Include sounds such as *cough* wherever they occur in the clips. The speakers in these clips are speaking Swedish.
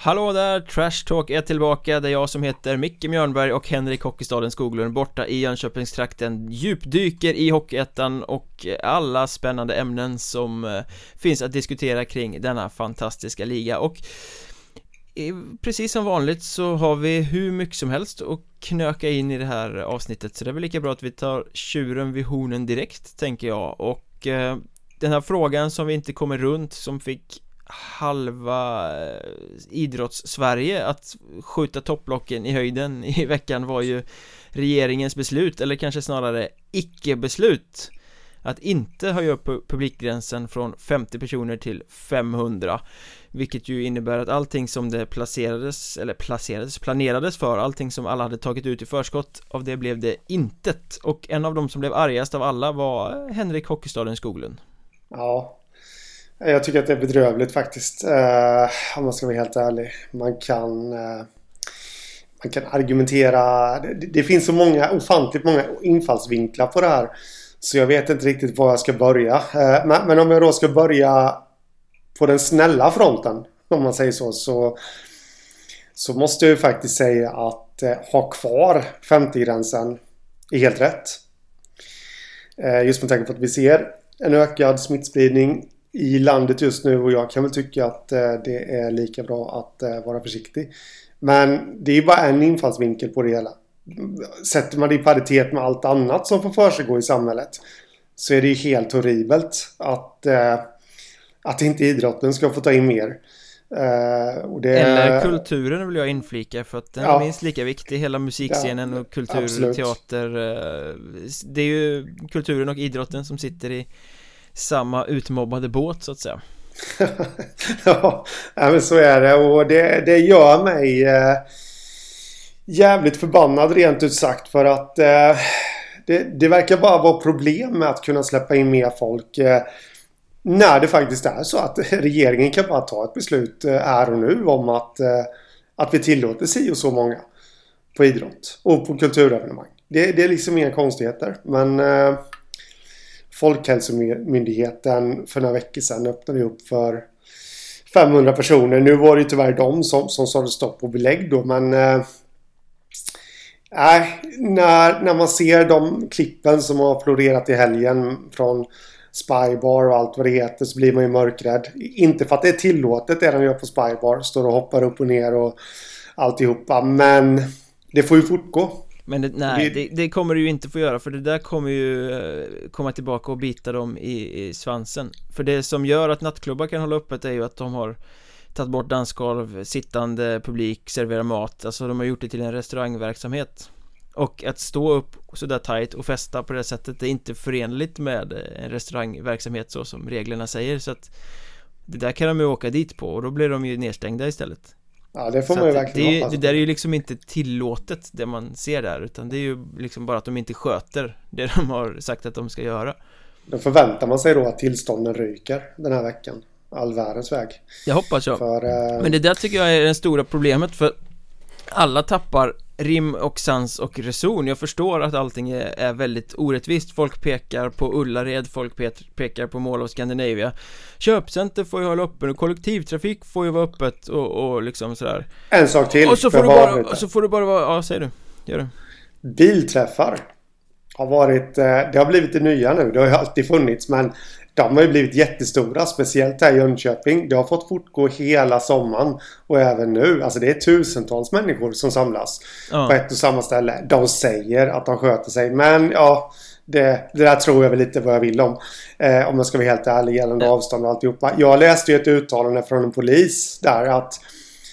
Hallå där, Trash Talk är tillbaka, det är jag som heter Micke Mjörnberg och Henrik Hockeystaden Skoglund borta i Jönköpingstrakten. Djupdyker i Hockeyettan och alla spännande ämnen som eh, finns att diskutera kring denna fantastiska liga. Och precis som vanligt så har vi hur mycket som helst att knöka in i det här avsnittet. Så det är väl lika bra att vi tar tjuren vid hornen direkt tänker jag. Och eh, den här frågan som vi inte kommer runt som fick halva eh, Idrottssverige att skjuta topplocken i höjden i *laughs* veckan var ju regeringens beslut eller kanske snarare icke-beslut att inte höja upp publikgränsen från 50 personer till 500 vilket ju innebär att allting som det placerades eller placerades planerades för allting som alla hade tagit ut i förskott av det blev det intet. Och en av de som blev argast av alla var Henrik Hockeystaden Skoglund. Ja jag tycker att det är bedrövligt faktiskt. Eh, om man ska vara helt ärlig. Man kan, eh, man kan argumentera. Det, det, finns så många, ofantligt många infallsvinklar på det här. Så jag vet inte riktigt var jag ska börja. Eh, men, men, om jag då ska börja på den snälla fronten. Om man säger så. Så, så måste jag ju faktiskt säga att eh, ha kvar 50-gränsen är helt rätt. Eh, just med tanke på att vi ser en ökad smittspridning i landet just nu och jag kan väl tycka att eh, det är lika bra att eh, vara försiktig. Men det är bara en infallsvinkel på det hela. Sätter man det i paritet med allt annat som får för i samhället så är det ju helt horribelt att, eh, att inte idrotten ska få ta in mer. Uh, det... Eller kulturen vill jag inflika för att den ja. är minst lika viktig Hela musikscenen ja, och kultur, absolut. teater Det är ju kulturen och idrotten som sitter i samma utmobbade båt så att säga *laughs* ja, men så är det och det, det gör mig eh, jävligt förbannad rent ut sagt för att eh, det, det, verkar bara vara problem med att kunna släppa in mer folk eh, när det faktiskt är så att *laughs* regeringen kan bara ta ett beslut eh, här och nu om att, eh, att vi tillåter si och så många på idrott och på kulturevenemang. Det, det är liksom inga konstigheter men eh, Folkhälsomyndigheten för några veckor sedan öppnade upp för 500 personer. Nu var det tyvärr de som, som sade stopp och belägg då men äh, när, när man ser de klippen som har florerat i helgen från Spybar och allt vad det heter så blir man ju mörkrädd. Inte för att det är tillåtet det de gör på Spybar. Står och hoppar upp och ner och alltihopa. Men det får ju fortgå. Men det, nej, det, det, kommer du ju inte få göra för det där kommer ju eh, komma tillbaka och bita dem i, i svansen. För det som gör att nattklubbar kan hålla öppet är ju att de har tagit bort dansgolv, sittande publik, servera mat. Alltså de har gjort det till en restaurangverksamhet. Och att stå upp sådär tight och festa på det sättet är inte förenligt med en restaurangverksamhet så som reglerna säger. Så att Det där kan de ju åka dit på och då blir de ju nedstängda istället Ja det får så man ju verkligen det, hoppas det där är ju liksom inte tillåtet det man ser där utan det är ju liksom bara att de inte sköter det de har sagt att de ska göra. Då förväntar man sig då att tillstånden ryker den här veckan All världens väg. Jag hoppas jag för, äh... Men det där tycker jag är det stora problemet för alla tappar rim och sans och reson. Jag förstår att allting är, är väldigt orättvist. Folk pekar på Ullared, folk pe pekar på Mall of Scandinavia. Köpcenter får ju hålla öppet och kollektivtrafik får ju vara öppet och, och liksom sådär. En sak till Och så får du bara, så får du bara vara, ja säg du, gör det. Bilträffar har varit, eh, det har blivit det nya nu, det har ju alltid funnits men de har ju blivit jättestora, speciellt här i Jönköping. Det har fått fortgå hela sommaren och även nu. Alltså det är tusentals människor som samlas ja. på ett och samma ställe. De säger att de sköter sig, men ja, det, det där tror jag väl lite vad jag vill om. Eh, om jag ska vara helt ärlig gällande ja. avstånd och alltihopa. Jag läste ju ett uttalande från en polis där att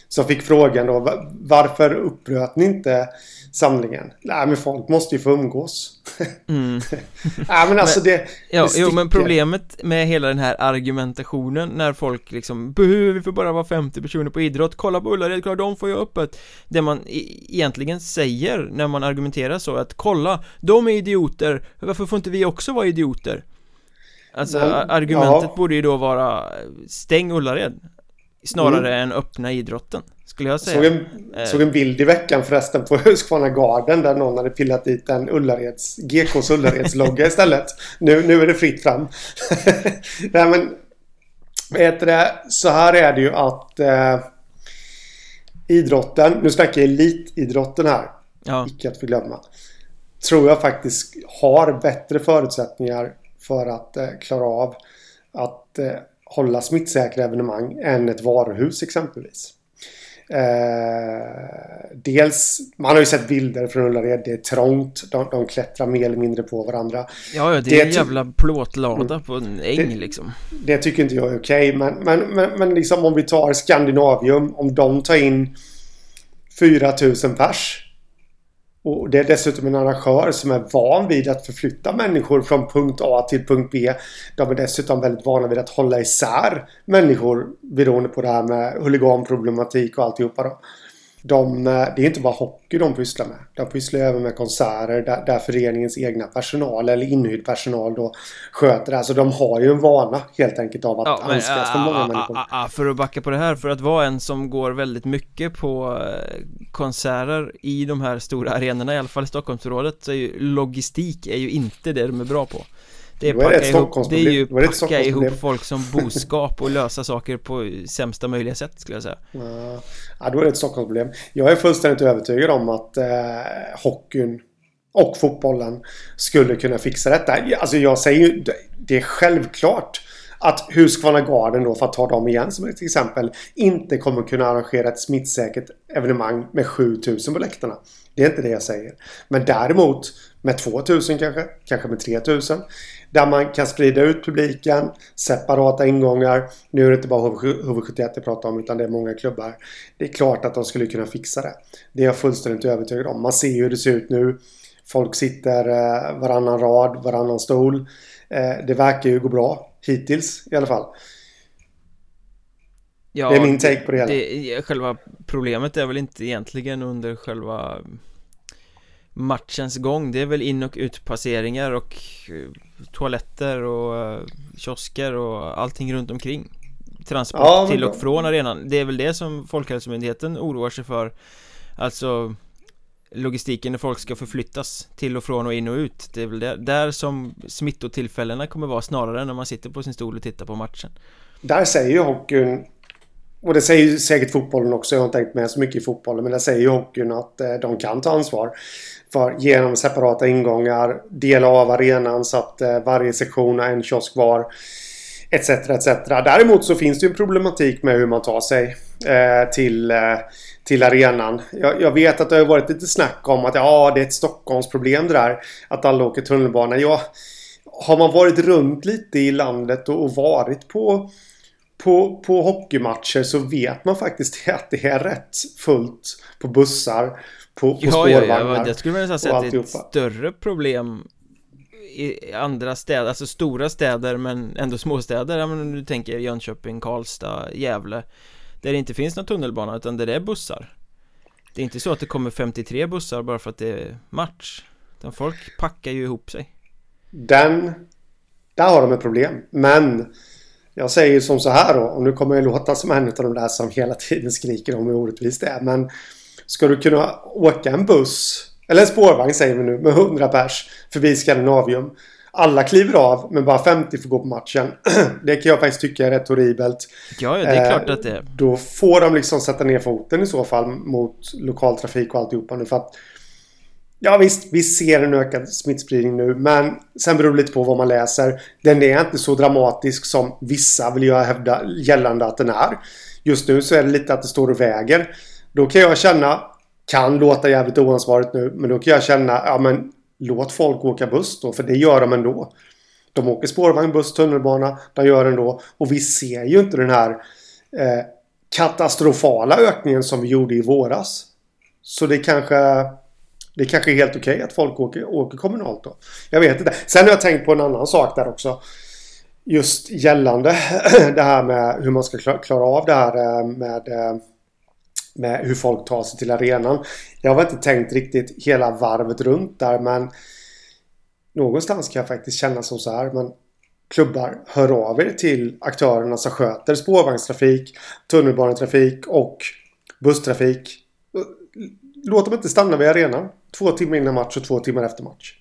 som fick frågan då varför uppröt ni inte samlingen. Nej men folk måste ju få umgås. Mm. *laughs* Nej men alltså det, ja, det Jo men problemet med hela den här argumentationen när folk liksom Behöver vi får bara vara 50 personer på idrott, kolla på Ullared, kolla de får ju öppet Det man egentligen säger när man argumenterar så att kolla, de är idioter, varför får inte vi också vara idioter? Alltså men, argumentet ja. borde ju då vara stäng Ullared Snarare mm. än öppna idrotten skulle jag säga Såg en, eh. såg en bild i veckan förresten på *laughs* Husqvarna Garden där någon hade pillat dit en Ullareds, GKs Ullaredslogga *laughs* istället. Nu, nu är det fritt fram. *laughs* Nej men, vet det, så här är det ju att eh, idrotten, nu snackar jag elitidrotten här, Ja, icke att förglömma. Tror jag faktiskt har bättre förutsättningar för att eh, klara av att eh, hålla smittsäkra evenemang än ett varuhus exempelvis. Eh, dels, man har ju sett bilder från Ullared, det är trångt, de, de klättrar mer eller mindre på varandra. ja, ja det Det är en jävla plåtlada på en äng Det- liksom Det tycker inte jag är okej. Men, men, men, men liksom om vi tar Skandinavium. Om de tar in 4000 pers. Och det är dessutom en arrangör som är van vid att förflytta människor från punkt A till punkt B. De är dessutom väldigt vana vid att hålla isär människor beroende på det här med huliganproblematik och alltihopa då. De, det är inte bara hockey de pysslar med. De pysslar även med konserter där, där föreningens egna personal eller inhyrd personal då sköter det. Alltså de har ju en vana helt enkelt av att Ja, handskas med ah, många ah, människor. ah, för att backa på det här, för att vara en som går väldigt mycket på eh, konserter i de här stora arenorna, i alla fall i Stockholmsområdet, så är ju logistik är ju inte det de är bra på. Det är, det packa ihop, det är ju det packa ihop folk som boskap och lösa saker på sämsta möjliga sätt skulle jag säga. Ja, då är det ett Stockholmsproblem. Jag är fullständigt övertygad om att eh, hockeyn och fotbollen skulle kunna fixa detta. Alltså jag säger ju, det är självklart att Husqvarna Garden då, för att ta dem igen som ett exempel, inte kommer kunna arrangera ett smittsäkert evenemang med 7000 på läktarna. Det är inte det jag säger. Men däremot med 2000 kanske, kanske med 3000. Där man kan sprida ut publiken, separata ingångar. Nu är det inte bara HV71 jag pratar om utan det är många klubbar. Det är klart att de skulle kunna fixa det. Det är jag fullständigt övertygad om. Man ser hur det ser ut nu. Folk sitter eh, varannan rad, varannan stol. Eh, det verkar ju gå bra. Hittills i alla fall. Ja, Det är min take på det hela. det, Själva problemet är väl inte egentligen under själva matchens gång Det är väl in och utpasseringar och eh, toaletter och eh, kiosker och allting runt omkring. Transport Ja, till och från arenan. Det är väl det som Folkhälsomyndigheten oroar sig för. Alltså Logistiken när folk ska förflyttas till och från och in och ut. Det är väl där, där som smittotillfällena kommer vara snarare än när man sitter på sin stol och tittar på matchen. Där säger ju hockeyn och det säger ju säkert fotbollen också. Jag har inte tänkt med så mycket i fotbollen. Men där säger ju hockeyn att eh, de kan ta ansvar. För genom separata ingångar, dela av arenan så att eh, varje sektion har en kiosk var. Etc, etc. Däremot så finns det ju en problematik med hur man tar sig eh, till, eh, till arenan. Jag, jag vet att det har varit lite snack om att ja, det är ett Stockholmsproblem det där. Att alla åker tunnelbana. Ja, har man varit runt lite i landet och, och varit på på, på hockeymatcher så vet man faktiskt *laughs* att det är rätt fullt på bussar, på, på Ja, ja, spårvagnar. ja, jag skulle vilja säga att det är ett större problem i andra städer, alltså stora städer men ändå småstäder, ja, men om du tänker Jönköping, Karlstad, Gävle Där det inte finns någon tunnelbana utan där det är bussar Det är inte så att det kommer 53 bussar bara för att det är match Utan folk packar ju ihop sig Den, där har de ett problem. Men jag säger som så här då, och nu kommer jag låta som en av de där som hela tiden skriker om hur orättvist det är. Men ska du kunna åka en buss, eller en spårvagn säger vi nu, med 100 pers förbi Skandinavium. Alla kliver av, men bara 50 får gå på matchen. *clears throat* Det kan jag faktiskt tycka är rätt horribelt. Ja, det är Eh, klart att det är Då får de liksom sätta ner foten i så fall mot lokaltrafik och alltihopa nu för att Ja visst, vi ser en ökad smittspridning nu men sen beror det lite på vad man läser. Den är inte så dramatisk som vissa vill jag hävda gällande att den är. Just nu så är det lite att det står och väger. Då kan jag känna, kan låta jävligt oansvarigt nu, men då kan jag känna, ja men låt folk åka buss då, för det gör de ändå. De åker spårvagn, buss, tunnelbana, de gör det ändå. Och vi ser ju inte den här eh, katastrofala ökningen som vi gjorde i våras. Så det kanske det kanske är helt okej att folk åker, åker kommunalt då. Jag vet inte. Sen har jag tänkt på en annan sak där också. Just gällande *clears throat* det här med hur man ska klara av det här eh, med, eh, med hur folk tar sig till arenan. Jag har inte tänkt riktigt hela varvet runt där men någonstans kan jag faktiskt känna som så här. Men klubbar, hör av er till aktörerna som sköter spårvagnstrafik, tunnelbanetrafik och busstrafik. Låt dem inte stanna vid arenan. Två timmar innan match och två timmar efter match.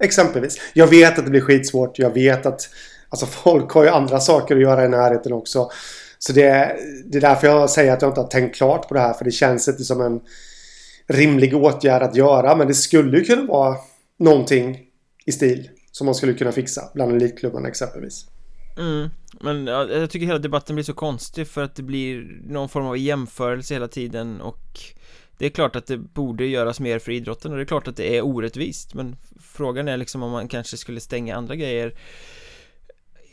Exempelvis. Jag vet att det blir skitsvårt. Jag vet att alltså, folk har ju andra saker att göra i närheten också. Så det, det är därför jag säger att jag inte har tänkt klart på det här. För det känns inte som en rimlig åtgärd att göra. Men det skulle ju kunna vara någonting i stil som man skulle kunna fixa bland elitklubbarna exempelvis. Mm, men jag tycker hela debatten blir så konstig för att det blir någon form av jämförelse hela tiden och det är klart att det borde göras mer för idrotten och det är klart att det är orättvist men frågan är liksom om man kanske skulle stänga andra grejer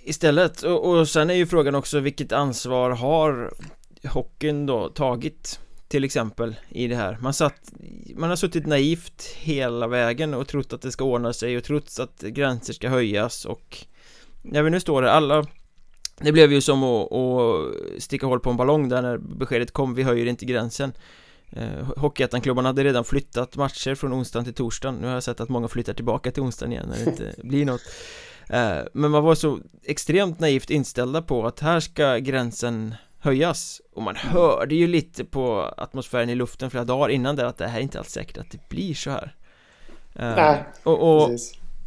istället. Och, och sen är ju frågan också vilket ansvar har hockeyn då tagit till exempel i det här? Man satt man har suttit naivt hela vägen och trott att det ska ordna sig och trott att gränser ska höjas och när vi nu står här alla det blev ju som att, att sticka hål på en ballong där när beskedet kom vi höjer inte gränsen. Hockeyettan-klubbarna hade redan flyttat matcher från onsdagen till torsdagen. Nu har jag sett att många flyttar tillbaka till onsdagen igen när det inte *laughs* blir något. Eh, Men man var så extremt naivt inställda på att här ska gränsen höjas. Och man hörde ju lite på atmosfären i luften flera dagar innan där att det här är inte alls säkert att det blir så här. Eh, Nej, och, och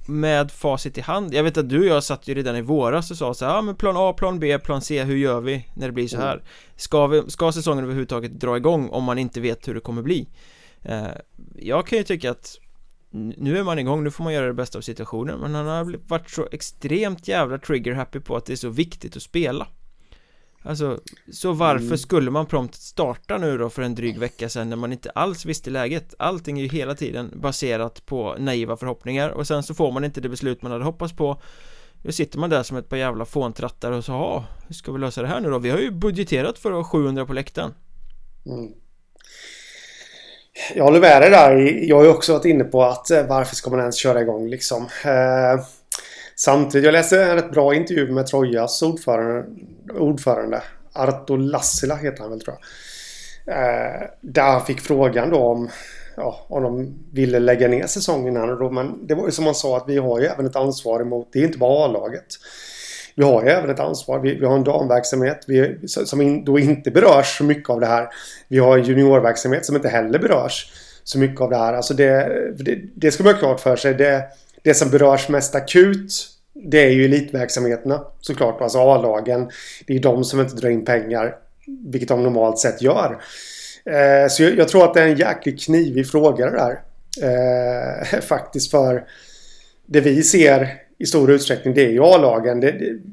med facit i hand Jag vet att du och jag satt ju redan i våras och sa så här, ja men plan A, plan B, plan C, hur gör vi när det blir så här? Ska, vi, ska säsongen överhuvudtaget dra igång om man inte vet hur det kommer bli? Eh, jag kan ju tycka att nu är man igång, nu får man göra det bästa av situationen men han har varit så extremt jävla trigger happy på att det är så viktigt att spela Alltså, så varför mm. skulle man prompt starta nu då för en dryg vecka sedan när man inte alls visste läget? Allting är ju hela tiden baserat på naiva förhoppningar och sen så får man inte det beslut man hade hoppats på Nu sitter man där som ett par jävla fåntrattar och så, ja, hur ska vi lösa det här nu då? Vi har ju budgeterat för att ha 700 på läktaren mm. Jag håller med dig där. Jag har ju också varit inne på att eh, varför ska man ens köra igång liksom? Eh, Samtidigt, jag läste en rätt bra intervju med Trojas ordförande, ordförande Arto Lassila heter han väl tror jag. Eh, där han fick frågan då om, ja, om de ville lägga ner säsongen här då. Men det var ju som han sa att vi har ju även ett ansvar emot, det är inte bara A-laget. Vi har ju även ett ansvar. Vi, vi har en damverksamhet vi, som in, då inte berörs så mycket av det här. Vi har en juniorverksamhet som inte heller berörs så mycket av det här. Alltså det, det, det ska man ha klart för sig. Det, det som berörs mest akut det är ju elitverksamheterna såklart. Alltså A-lagen. Det är de som inte drar in pengar. Vilket de normalt sett gör. Eh, så jag, jag, tror att det är en jäkligt knivig fråga det där. Eh, *laughs* faktiskt för det vi ser i stor utsträckning det är ju A-lagen.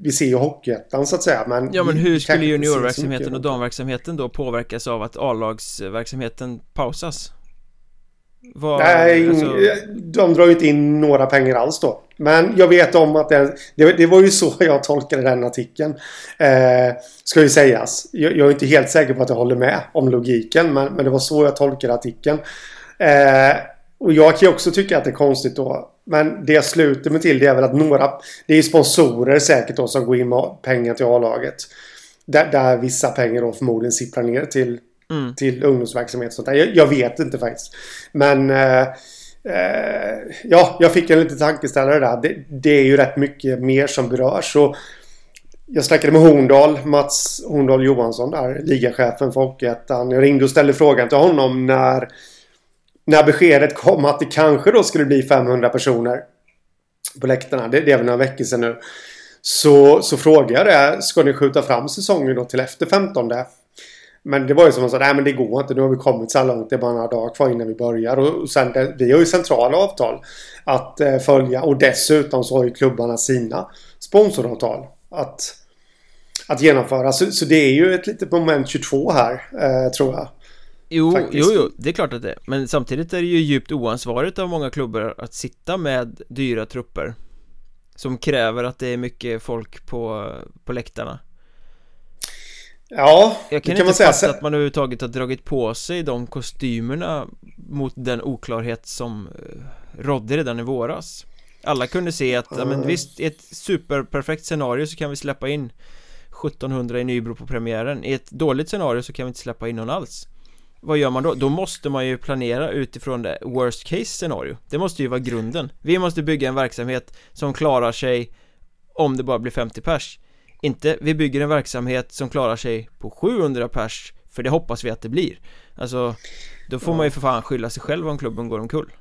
vi ser ju Hockeyettan så att säga. Men ja men hur skulle juniorverksamheten och damverksamheten då påverkas av att A-lagsverksamheten pausas? Var, Nej, alltså... de drar ju inte in några pengar alls då. Men jag vet om att det, det, det var ju så *laughs* jag tolkade den artikeln. Eh, ska ju sägas. Jag, jag, är inte helt säker på att jag håller med om logiken. Men, men det var så jag tolkade artikeln. Eh, och jag kan ju också tycka att det är konstigt då. Men det jag sluter mig till det är väl att några... Det är sponsorer säkert då som går in med pengar till A-laget. Där, där vissa pengar då förmodligen sipprar ner till mm. till ungdomsverksamhet. Sånt där. Jag, jag, vet inte faktiskt. Men eh, eh, ja, jag fick en liten tankeställare där. Det, det, är ju rätt mycket mer som berörs. Och jag snackade med Horndal, Mats Horndal Johansson där, ligachefen för Hockeyettan. Jag ringde och ställde frågan till honom när, när beskedet kom att det kanske då skulle bli 500 personer på läktarna. Det, det är väl några veckor sedan nu. Så, så frågade jag det. Ska ni skjuta fram säsongen då till efter 15? Men det var ju som man sa, nej men det går inte. Nu har vi kommit så här långt. Det är bara några dagar kvar innan vi börjar. Och sen, det, vi har ju centrala avtal att eh, följa. Och dessutom så har ju klubbarna sina sponsoravtal att, att genomföra. Så, så det är ju ett litet moment 22 här, eh, tror jag. Jo, jo, jo, det är klart att det är. Men samtidigt är det ju djupt oansvarigt av många klubbar att sitta med dyra trupper Som kräver att det är mycket folk på, på läktarna Ja, Jag kan, kan inte fatta säga. att man överhuvudtaget har dragit på sig de kostymerna mot den oklarhet som eh, rådde redan i våras Alla kunde se att, mm. ja, men visst, i ett superperfekt scenario så kan vi släppa in 1700 i Nybro på premiären I ett dåligt scenario så kan vi inte släppa in någon alls Vad gör man då? Då måste man ju planera utifrån det worst case scenario Det måste ju vara grunden Vi måste bygga en verksamhet som klarar sig om det bara blir 50 pers inte, vi bygger en verksamhet som klarar sig på 700 pers För det hoppas vi att det blir Alltså Då får ja. man ju för fan skylla sig själv om klubben går omkull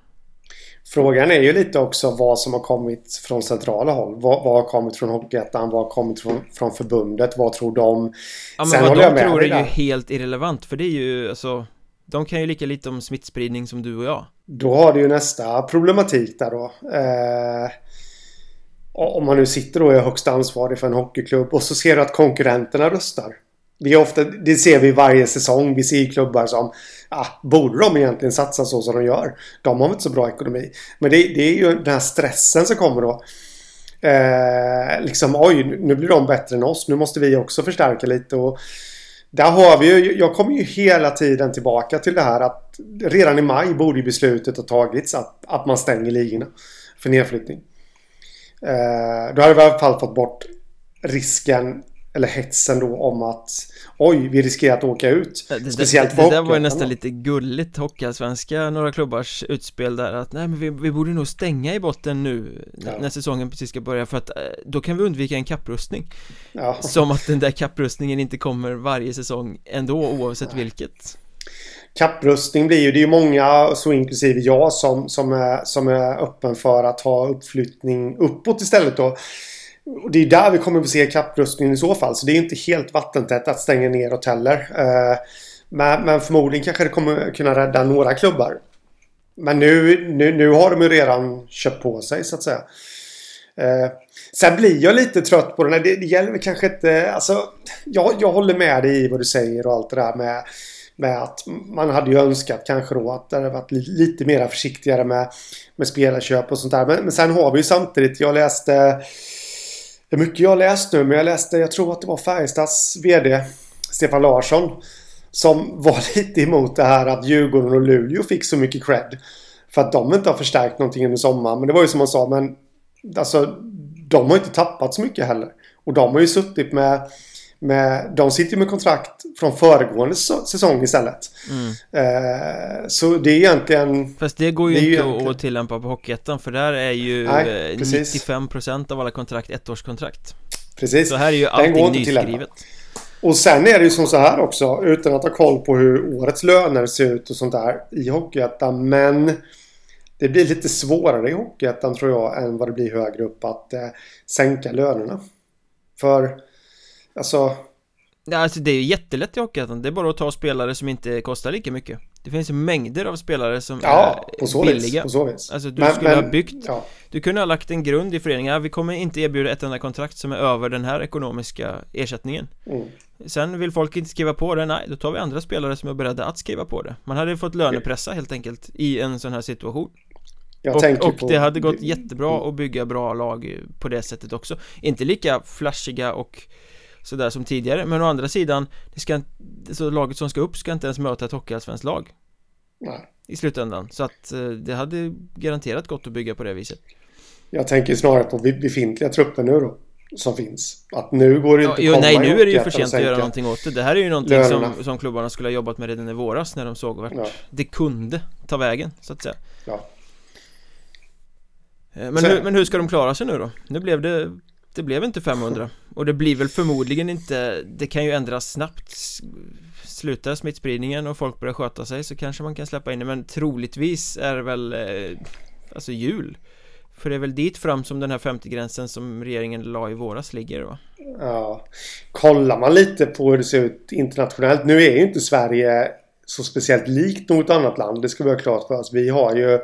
Frågan är ju lite också vad som har kommit från centrala håll. Vad, vad har kommit från Hockeyettan? Vad har kommit från, från förbundet? Vad tror de? Ja, men Sen vad de tror är ju helt irrelevant för det är ju alltså De kan ju lika lite om smittspridning som du och jag Då har du ju nästa problematik där då eh, om man nu sitter då och är högst ansvarig för en hockeyklubb och så ser du att konkurrenterna röstar vi ofta, det ser vi varje säsong. Vi ser klubbar som ah, borde de egentligen satsa så som de gör? De har inte så bra ekonomi. Men det, det är ju den här stressen som kommer då. Eh, liksom oj, nu blir de bättre än oss. Nu måste vi också förstärka lite. Och där har vi ju, jag kommer ju hela tiden tillbaka till det här att redan i maj borde beslutet ha tagits att, att man stänger ligorna för nedflyttning. Eh, då hade vi i alla fall fått bort risken eller hetsen då om att oj, vi riskerar att åka ut. Det, Speciellt det, det, det där var ju nästan lite gulligt Hockeyallsvenska, några klubbars utspel där att nej men vi, vi borde nog stänga i botten nu ja. när säsongen precis ska börja för att eh, då kan vi undvika en kapprustning. Ja. Som att den där kapprustningen inte kommer varje säsong ändå oavsett nej. vilket. Kapprustning blir ju, det är ju många, så inklusive jag, som, som, är, som är öppen för att ha uppflyttning uppåt istället då. Och det är där vi kommer att se kapprustningen i så fall. Så det är inte helt vattentätt att stänga ner heller. Eh, men, men förmodligen kanske det kommer kunna rädda några klubbar. Men nu, nu, nu har de ju redan köpt på sig så att säga. Eh, sen blir jag lite trött på den här. Det, det gäller kanske inte... Alltså, jag, jag håller med dig i vad du säger och allt det där med, med att man hade ju önskat kanske då att det hade varit lite mer försiktigare med, med spelarköp och sånt där. Men, men sen har vi ju samtidigt, jag läste det är mycket jag har läst nu, men jag läste, jag tror att det var Färjestads VD Stefan Larsson som var *laughs* lite emot det här att Djurgården och Luleå fick så mycket cred. För att de inte har förstärkt någonting under sommaren. Men det var ju som han sa, men alltså de har inte tappat så mycket heller. Och de har ju suttit med med, de sitter ju med kontrakt från föregående säsong istället. Mm. Eh, så det är egentligen... Fast det går ju det inte egentligen... att tillämpa på Hockeyettan för där är ju Nej, 95% av alla kontrakt ettårskontrakt. Precis. Så här är ju allting nyskrivet. Och sen är det ju som så här också, utan att ha koll på hur årets löner ser ut och sånt där i Hockeyettan. Men det blir lite svårare i Hockeyettan tror jag än vad det blir högre upp att eh, sänka lönerna. För Alltså... Ja, alltså det är ju jättelätt i Hockeyettan, det är bara att ta spelare som inte kostar lika mycket. Det finns mängder av spelare som ja, är på så billiga. vis, på så vis. Alltså du men, skulle men, ha byggt ja. Du kunde ha lagt en grund i föreningen, vi kommer inte erbjuda ett enda kontrakt som är över den här ekonomiska ersättningen. Mm. Sen vill folk inte skriva på det, nej då tar vi andra spelare som är beredda att skriva på det. Man hade fått lönepressa helt enkelt i en sån här situation. Jag och, och på... det hade gått jättebra att bygga bra lag på det sättet också. Inte lika flashiga och sådär som tidigare. Men å andra sidan det ska, så laget som ska upp ska inte ens möta ett hockeyallsvenskt lag. Nej. i slutändan. Så att eh, det hade garanterat gått att bygga på det viset. Jag tänker snarare på befintliga trupper nu då som finns. Att nu går det inte ja, jo, Nej nu är det ju för sent att göra någonting åt det. Det här är ju någonting som, som klubbarna skulle ha jobbat med redan i våras när de såg vart ja. det kunde ta vägen så att säga. Ja. Eh, men, hur, men hur ska de klara sig nu då? Nu blev det det blev inte 500 och det blir väl förmodligen inte Det kan ju ändras snabbt. Slutar smittspridningen och folk börjar sköta sig så kanske man kan släppa in det. Men troligtvis är det väl eh, Alltså jul. För det är väl dit fram som den här 50-gränsen som regeringen la i våras ligger va? Ja. Kollar man lite på hur det ser ut internationellt Nu är ju inte Sverige så speciellt likt något annat land Det ska vi ha klart för oss. Vi har ju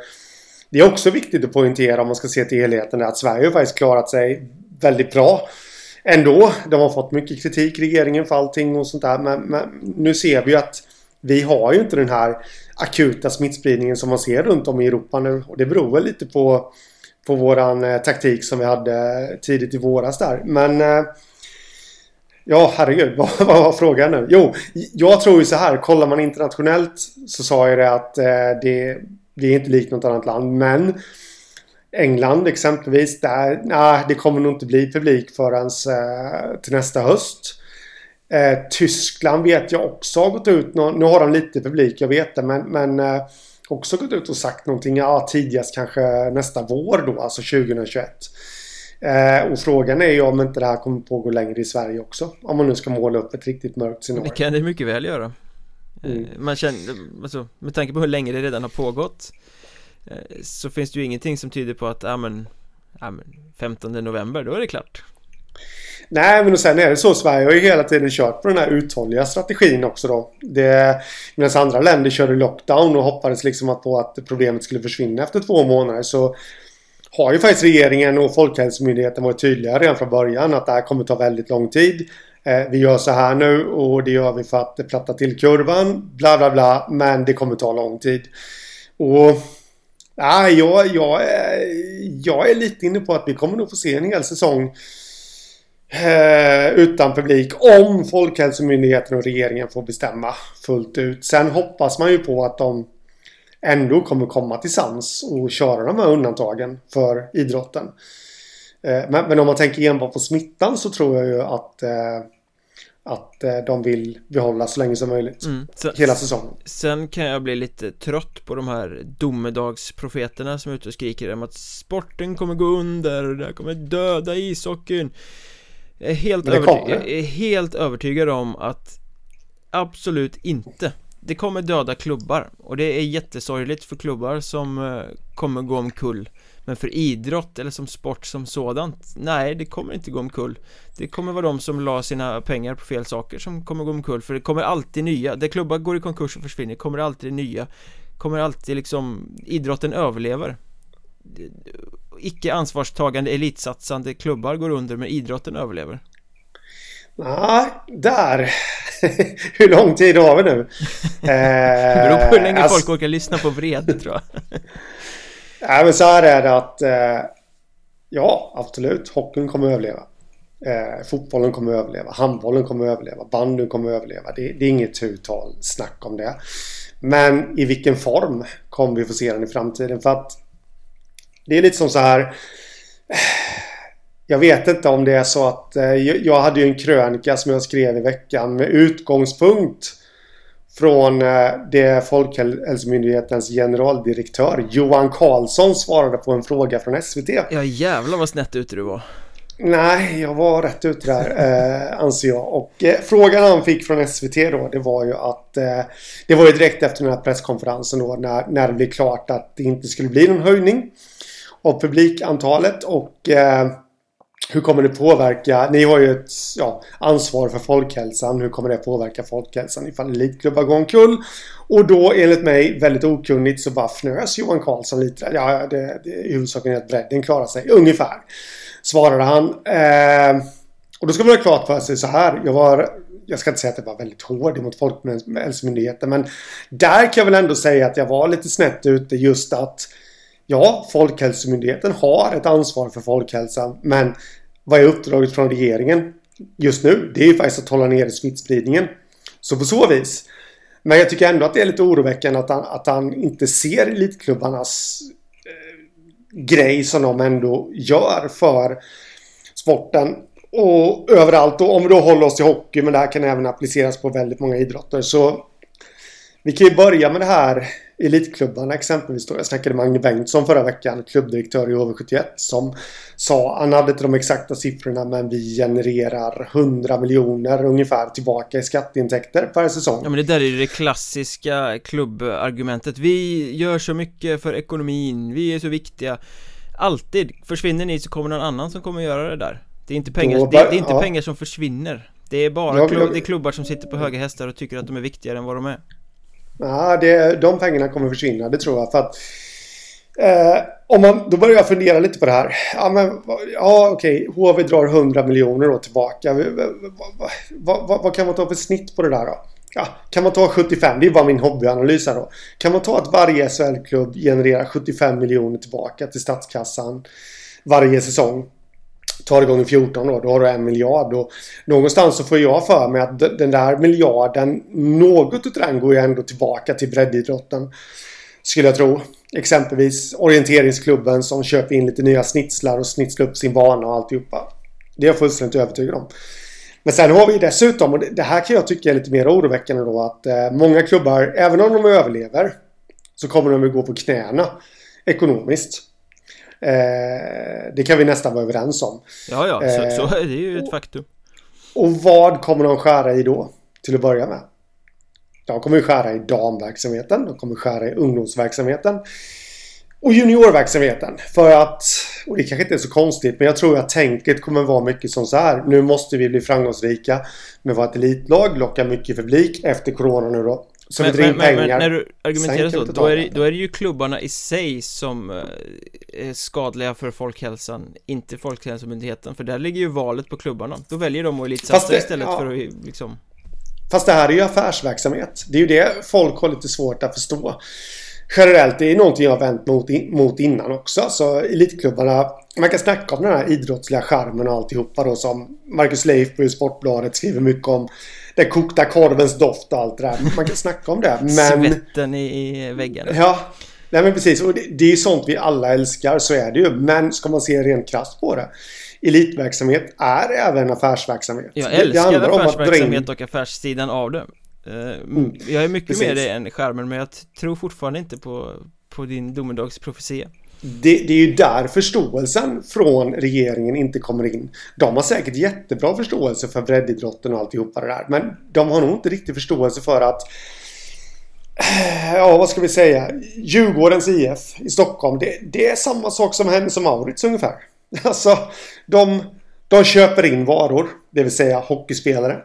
det är också viktigt att poängtera om man ska se till helheten att Sverige har faktiskt klarat sig väldigt bra ändå. De har fått mycket kritik, regeringen, för allting och sånt där. Men, men, nu ser vi ju att vi har ju inte den här akuta smittspridningen som man ser runt om i Europa nu. Och det beror väl lite på, på våran eh, taktik som vi hade tidigt i våras där. Men eh, Ja, herregud. *laughs* Vad, vad var frågan nu? Jo, jag tror ju så här. Kollar man internationellt så sa jag det att eh, det, det är inte likt något annat land. Men England exempelvis, där, nej, det kommer nog inte bli publik förrän eh, till nästa höst. Eh, Tyskland vet jag också har gått ut, nu har de lite publik, jag vet det, men, men eh, också gått ut och sagt någonting, ja tidigast kanske nästa vår då, alltså 2021. Eh, och frågan är ju om inte det här kommer pågå längre i Sverige också. Om man nu ska måla upp ett riktigt mörkt scenario. Det kan det mycket väl göra. Mm. Man känner, alltså, med tanke på hur länge det redan har pågått eh, Eh, så finns det ju ingenting som tyder på att, ja men, ja men 15 november, då är det klart Nej, men sen är det så. Sverige har ju hela tiden kört på den här uthålliga strategin också då. Det, medan andra länder körde lockdown och hoppades liksom på att problemet skulle försvinna efter två månader så har ju faktiskt regeringen och Folkhälsomyndigheten varit tydliga redan från början att det här kommer ta väldigt lång tid. Eh, vi gör så här nu och det gör vi för att platta till kurvan. Bla bla bla. Men det kommer ta lång tid. Och Ah, jag, jag, jag är lite inne på att vi kommer nog få se en hel säsong eh, utan publik om Folkhälsomyndigheten och regeringen får bestämma fullt ut. Sen hoppas man ju på att de ändå kommer komma till sans och köra de här undantagen för idrotten. Eh, men, men, om man tänker enbart på smittan så tror jag ju att eh, att eh, de vill behålla så länge som möjligt. Mm. sen, Hela säsongen. Sen kan jag bli lite trött på de här domedagsprofeterna som är ute och skriker om att sporten kommer gå under, det här kommer döda ishockeyn. Jag är, helt övertygad, jag är helt övertygad om att Absolut inte. Det kommer döda klubbar och det är jättesorgligt för klubbar som eh, kommer gå omkull Men för idrott eller som sport som sådant Nej, det kommer inte gå omkull Det kommer vara de som la sina pengar på fel saker som kommer gå omkull För det kommer alltid nya Där klubbar går i konkurs och försvinner kommer alltid nya Kommer alltid liksom Idrotten överlever icke ansvarstagande elitsatsande klubbar går under men idrotten överlever? Nej, där. *laughs* hur lång tid har vi nu? *laughs* det beror på hur länge alltså... folk orkar lyssna på vrede tror jag. *laughs* Nej, men så här är det att eh, ja, absolut. Hockeyn kommer att överleva. Eh, fotbollen kommer att överleva. Handbollen kommer att överleva. Bandyn kommer att överleva. Det, det är inget tutal snack om det. Men i vilken form kommer vi få se den i framtiden? För att det är lite som så här. Eh, jag vet inte om det är så att eh, jag hade ju en krönika som jag skrev i veckan med utgångspunkt från eh, det Folkhälsomyndighetens generaldirektör Johan Karlsson svarade på en fråga från SVT. Ja jävlar vad snett ute du var. Nej, jag var rätt ute där eh, anser jag. Och eh, frågan han fick från SVT då det var ju att eh, Det var ju direkt efter den här presskonferensen då när, när det blev klart att det inte skulle bli någon höjning av publikantalet och eh, hur kommer det påverka? Ni har ju ett ja, ansvar för folkhälsan. Hur kommer det påverka folkhälsan ifall elitklubbar går omkull? Och då enligt mig väldigt okunnigt så bara fnös Johan Karlsson lite. Ja, det, det är huvudsaken är att bredden klarar sig. Ungefär. Svarade han. Eh, och då ska man ha klart för sig så här. Jag var jag ska inte säga att det var väldigt hård mot Folkhälsomyndigheten men där kan jag väl ändå säga att jag var lite snett ute just att Ja, Folkhälsomyndigheten har ett ansvar för folkhälsan men vad är uppdraget från regeringen just nu? Det är ju faktiskt att hålla nere smittspridningen. Så på så vis. Men jag tycker ändå att det är lite oroväckande att han, att han inte ser elitklubbarnas eh, grej som de ändå gör för sporten. Och överallt. Och om vi då håller oss till hockey, men det här kan även appliceras på väldigt många idrotter. Så vi kan ju börja med det här elitklubbarna exempelvis då. Jag snackade med Agne Bengtsson förra veckan, klubbdirektör i HV71 som sa, han hade inte de exakta siffrorna men vi genererar 100 miljoner ungefär tillbaka i skatteintäkter per säsong. Ja men det där är ju det klassiska klubbargumentet. Vi gör så mycket för ekonomin, vi är så viktiga. Alltid, försvinner ni så kommer någon annan som kommer göra det där. Det är inte pengar, det, det, är inte ja. pengar som försvinner. Det är bara klubb, det är klubbar som sitter på höga hästar och tycker att de är viktigare än vad de är. Ja, det, de pengarna kommer försvinna, det tror jag. För att, eh, om man, då börjar jag fundera lite på det här. Ja, men, ja okej, HV drar 100 miljoner då tillbaka. Vad, vad, vad, kan man ta för snitt på det där då? Ja, kan man ta 75? Det är bara min hobbyanalys här då. Kan man ta att varje SHL-klubb genererar 75 miljoner tillbaka till statskassan varje säsong? Tar det gånger 14 då, då har du en miljard. Och någonstans så får jag för mig att den där miljarden, något utav den går ju ändå tillbaka till breddidrotten. Skulle jag tro. Exempelvis orienteringsklubben som köper in lite nya snitslar och snitslar upp sin bana och alltihopa. Det är jag fullständigt övertygad om. Men sen har vi dessutom, och det här kan jag tycka är lite mer oroväckande då, att eh, många klubbar, även om de överlever, så kommer de att gå på knäna ekonomiskt. Eh, det kan vi nästan vara överens om. Ja, ja, så, eh, så är det ju ett faktum. Och vad kommer de skära i då? Till att börja med. De kommer skära i damverksamheten. De kommer skära i ungdomsverksamheten. Och juniorverksamheten. För att, och det kanske inte är så konstigt, men jag tror att tänket kommer vara mycket som så här. Nu måste vi bli framgångsrika med vårt elitlag, locka mycket publik efter corona nu då. Så men, vi drar in men, pengar. Men när du argumenterar så, då är, det. då är det ju klubbarna i sig som eh, är skadliga för folkhälsan, inte Folkhälsomyndigheten, för där ligger ju valet på klubbarna. Då väljer de att elitsatsa istället ja. för att liksom Fast det här är ju affärsverksamhet. Det är ju det folk har lite svårt att förstå. Generellt, det är någonting jag har vänt mot, mot innan också. Så elitklubbarna, man kan snacka om den här idrottsliga charmen och alltihopa då som Marcus Leif på Sportbladet skriver mycket om. Den kokta korvens doft och allt det där. Man kan snacka om det. Men... svetten i, i väggarna. Ja, nej men precis. Och det, det är ju sånt vi alla älskar, så är det ju. Men ska man se rent krasst på det. Elitverksamhet är även affärsverksamhet. Jag Det- det älskar om att dra in- affärsverksamhet och affärssidan av det Eh, Jag är mycket precis. med det än skärmen men jag tror fortfarande inte på, på din domedagsprofetia det, det är ju där förståelsen från regeringen inte kommer in. De har säkert jättebra förståelse för breddidrotten och alltihopa det där. Men de har nog inte riktigt förståelse för att Ja, vad ska vi säga? Djurgårdens IF i Stockholm. Det, det är samma sak som Hennes och Mauritz ungefär. *laughs* Alltså, de, de köper in varor. Det vill säga hockeyspelare.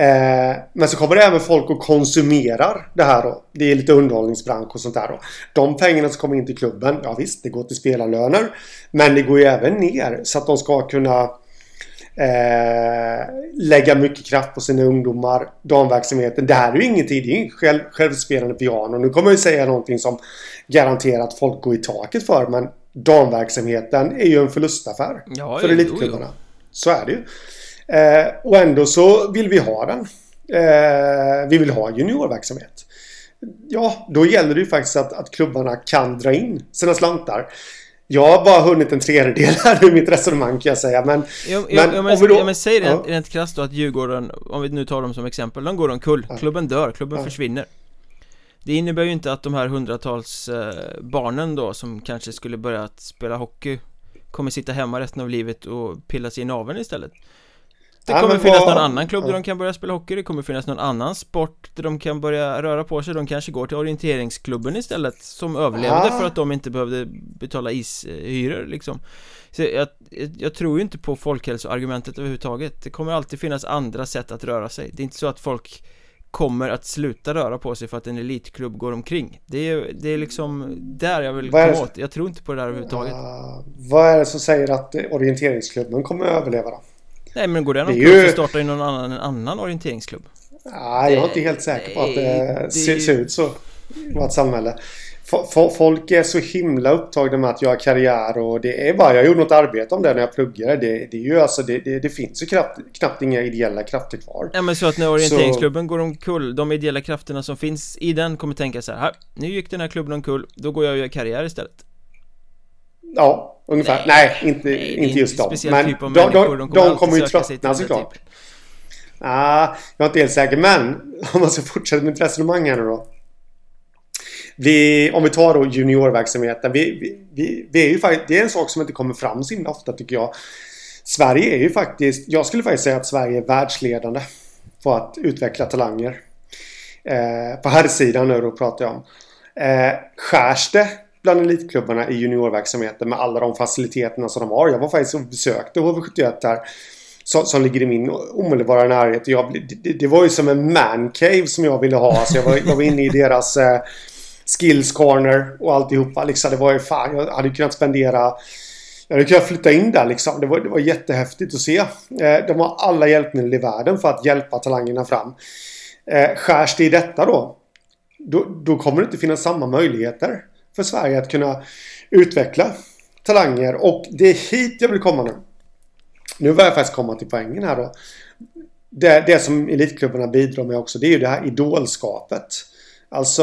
Eh, men så kommer det även folk och konsumerar det här då. Det är lite underhållningsbransch och sånt där då. De pengarna som kommer in till klubben, ja visst, det går till spelarlöner. Men det går ju även ner så att de ska kunna eh, lägga mycket kraft på sina ungdomar. Damverksamheten. Det här är ju ingenting, det är ju själv, självspelande piano. Nu kommer jag ju säga någonting som garanterat folk går i taket för. Men damverksamheten är ju en förlustaffär Ja, för elitklubbarna. Så är det ju. Eh, och ändå så vill vi ha den. Eh, vi vill ha juniorverksamhet. Ja, då gäller det ju faktiskt att, att klubbarna kan dra in sina slantar. Jag har bara hunnit en tredjedel här i mitt resonemang kan jag säga. Men, Ja, Men ja, ja, men, om vi då- ja, men säg rent, ja. rent krasst då att Djurgården, om vi nu tar dem som exempel, de går omkull, klubben dör, klubben Ja. försvinner Det innebär ju inte att de här hundratals eh, barnen då som kanske skulle börja att spela hockey kommer sitta hemma resten av livet och pilla sig i naveln istället Det Ja, kommer men finnas vad- någon annan klubb där ja. de kan börja spela hockey. Det kommer finnas någon annan sport där de kan börja röra på sig. De kanske går till orienteringsklubben istället Som överlevde Ja. för att de inte behövde betala ishyror liksom. Så jag, jag, tror ju inte på folkhälsoargumentet överhuvudtaget. Det kommer alltid finnas andra sätt att röra sig. Det är inte så att folk kommer att sluta röra på sig för att en elitklubb går omkring. Det är, det är liksom där jag vill komma åt. Jag tror inte på det där överhuvudtaget. Ah, vad är det som säger att eh, orienteringsklubben kommer att överleva då? Nej men går den omkull ju- så startar ju någon annan en annan orienteringsklubb Nej, jag är inte helt säker på att det, det- ser, ut så i vårt samhälle. Fo- fo- Folk är så himla upptagna med att göra karriär och det är bara, jag gjorde något arbete om det när jag pluggade. Det, det är ju alltså, det, det, det finns ju knappt, knappt inga ideella krafter kvar. Ja men så att när orienteringsklubben går omkull De ideella krafterna som finns i den kommer tänka så här, "Här, Nu gick den här klubben omkull Då går jag och gör karriär istället Ja, ungefär. Nej, inte, Nej, det är inte just dem. Men typ de, de, de kommer de alltid kommer ju tröttna såklart. typen. Ah, jag är inte helt säker, men *laughs* om man ska fortsätta med ett resonemang här nu då. Vi, om vi tar då juniorverksamheten. Vi, vi, vi, vi är ju faktiskt, det är en sak som inte kommer fram så himla ofta tycker jag. Sverige är ju faktiskt, jag skulle faktiskt säga att Sverige är världsledande på att utveckla talanger. Eh, på här sidan nu då pratar jag om. Eh, skärs det bland elitklubbarna i juniorverksamheten med alla de faciliteterna som de har. Jag var faktiskt och besökte HV71 där. Som, som ligger i min omedelbara närhet. Jag, det, det var ju som en mancave som jag ville ha. Alltså jag, var, jag var inne i deras eh, skills corner och alltihopa. Liksom, det var ju fan, jag hade kunnat spendera jag hade kunnat flytta in där liksom. Det var, det var jättehäftigt att se. Eh, de har alla hjälpmedel i världen för att hjälpa talangerna fram. Eh, skärs det i detta då, då, då kommer det inte finnas samma möjligheter för Sverige att kunna utveckla talanger. Och det är hit jag vill komma nu. Nu vill jag faktiskt komma till poängen här då. Det, det som elitklubbarna bidrar med också, det är ju det här idolskapet. Alltså,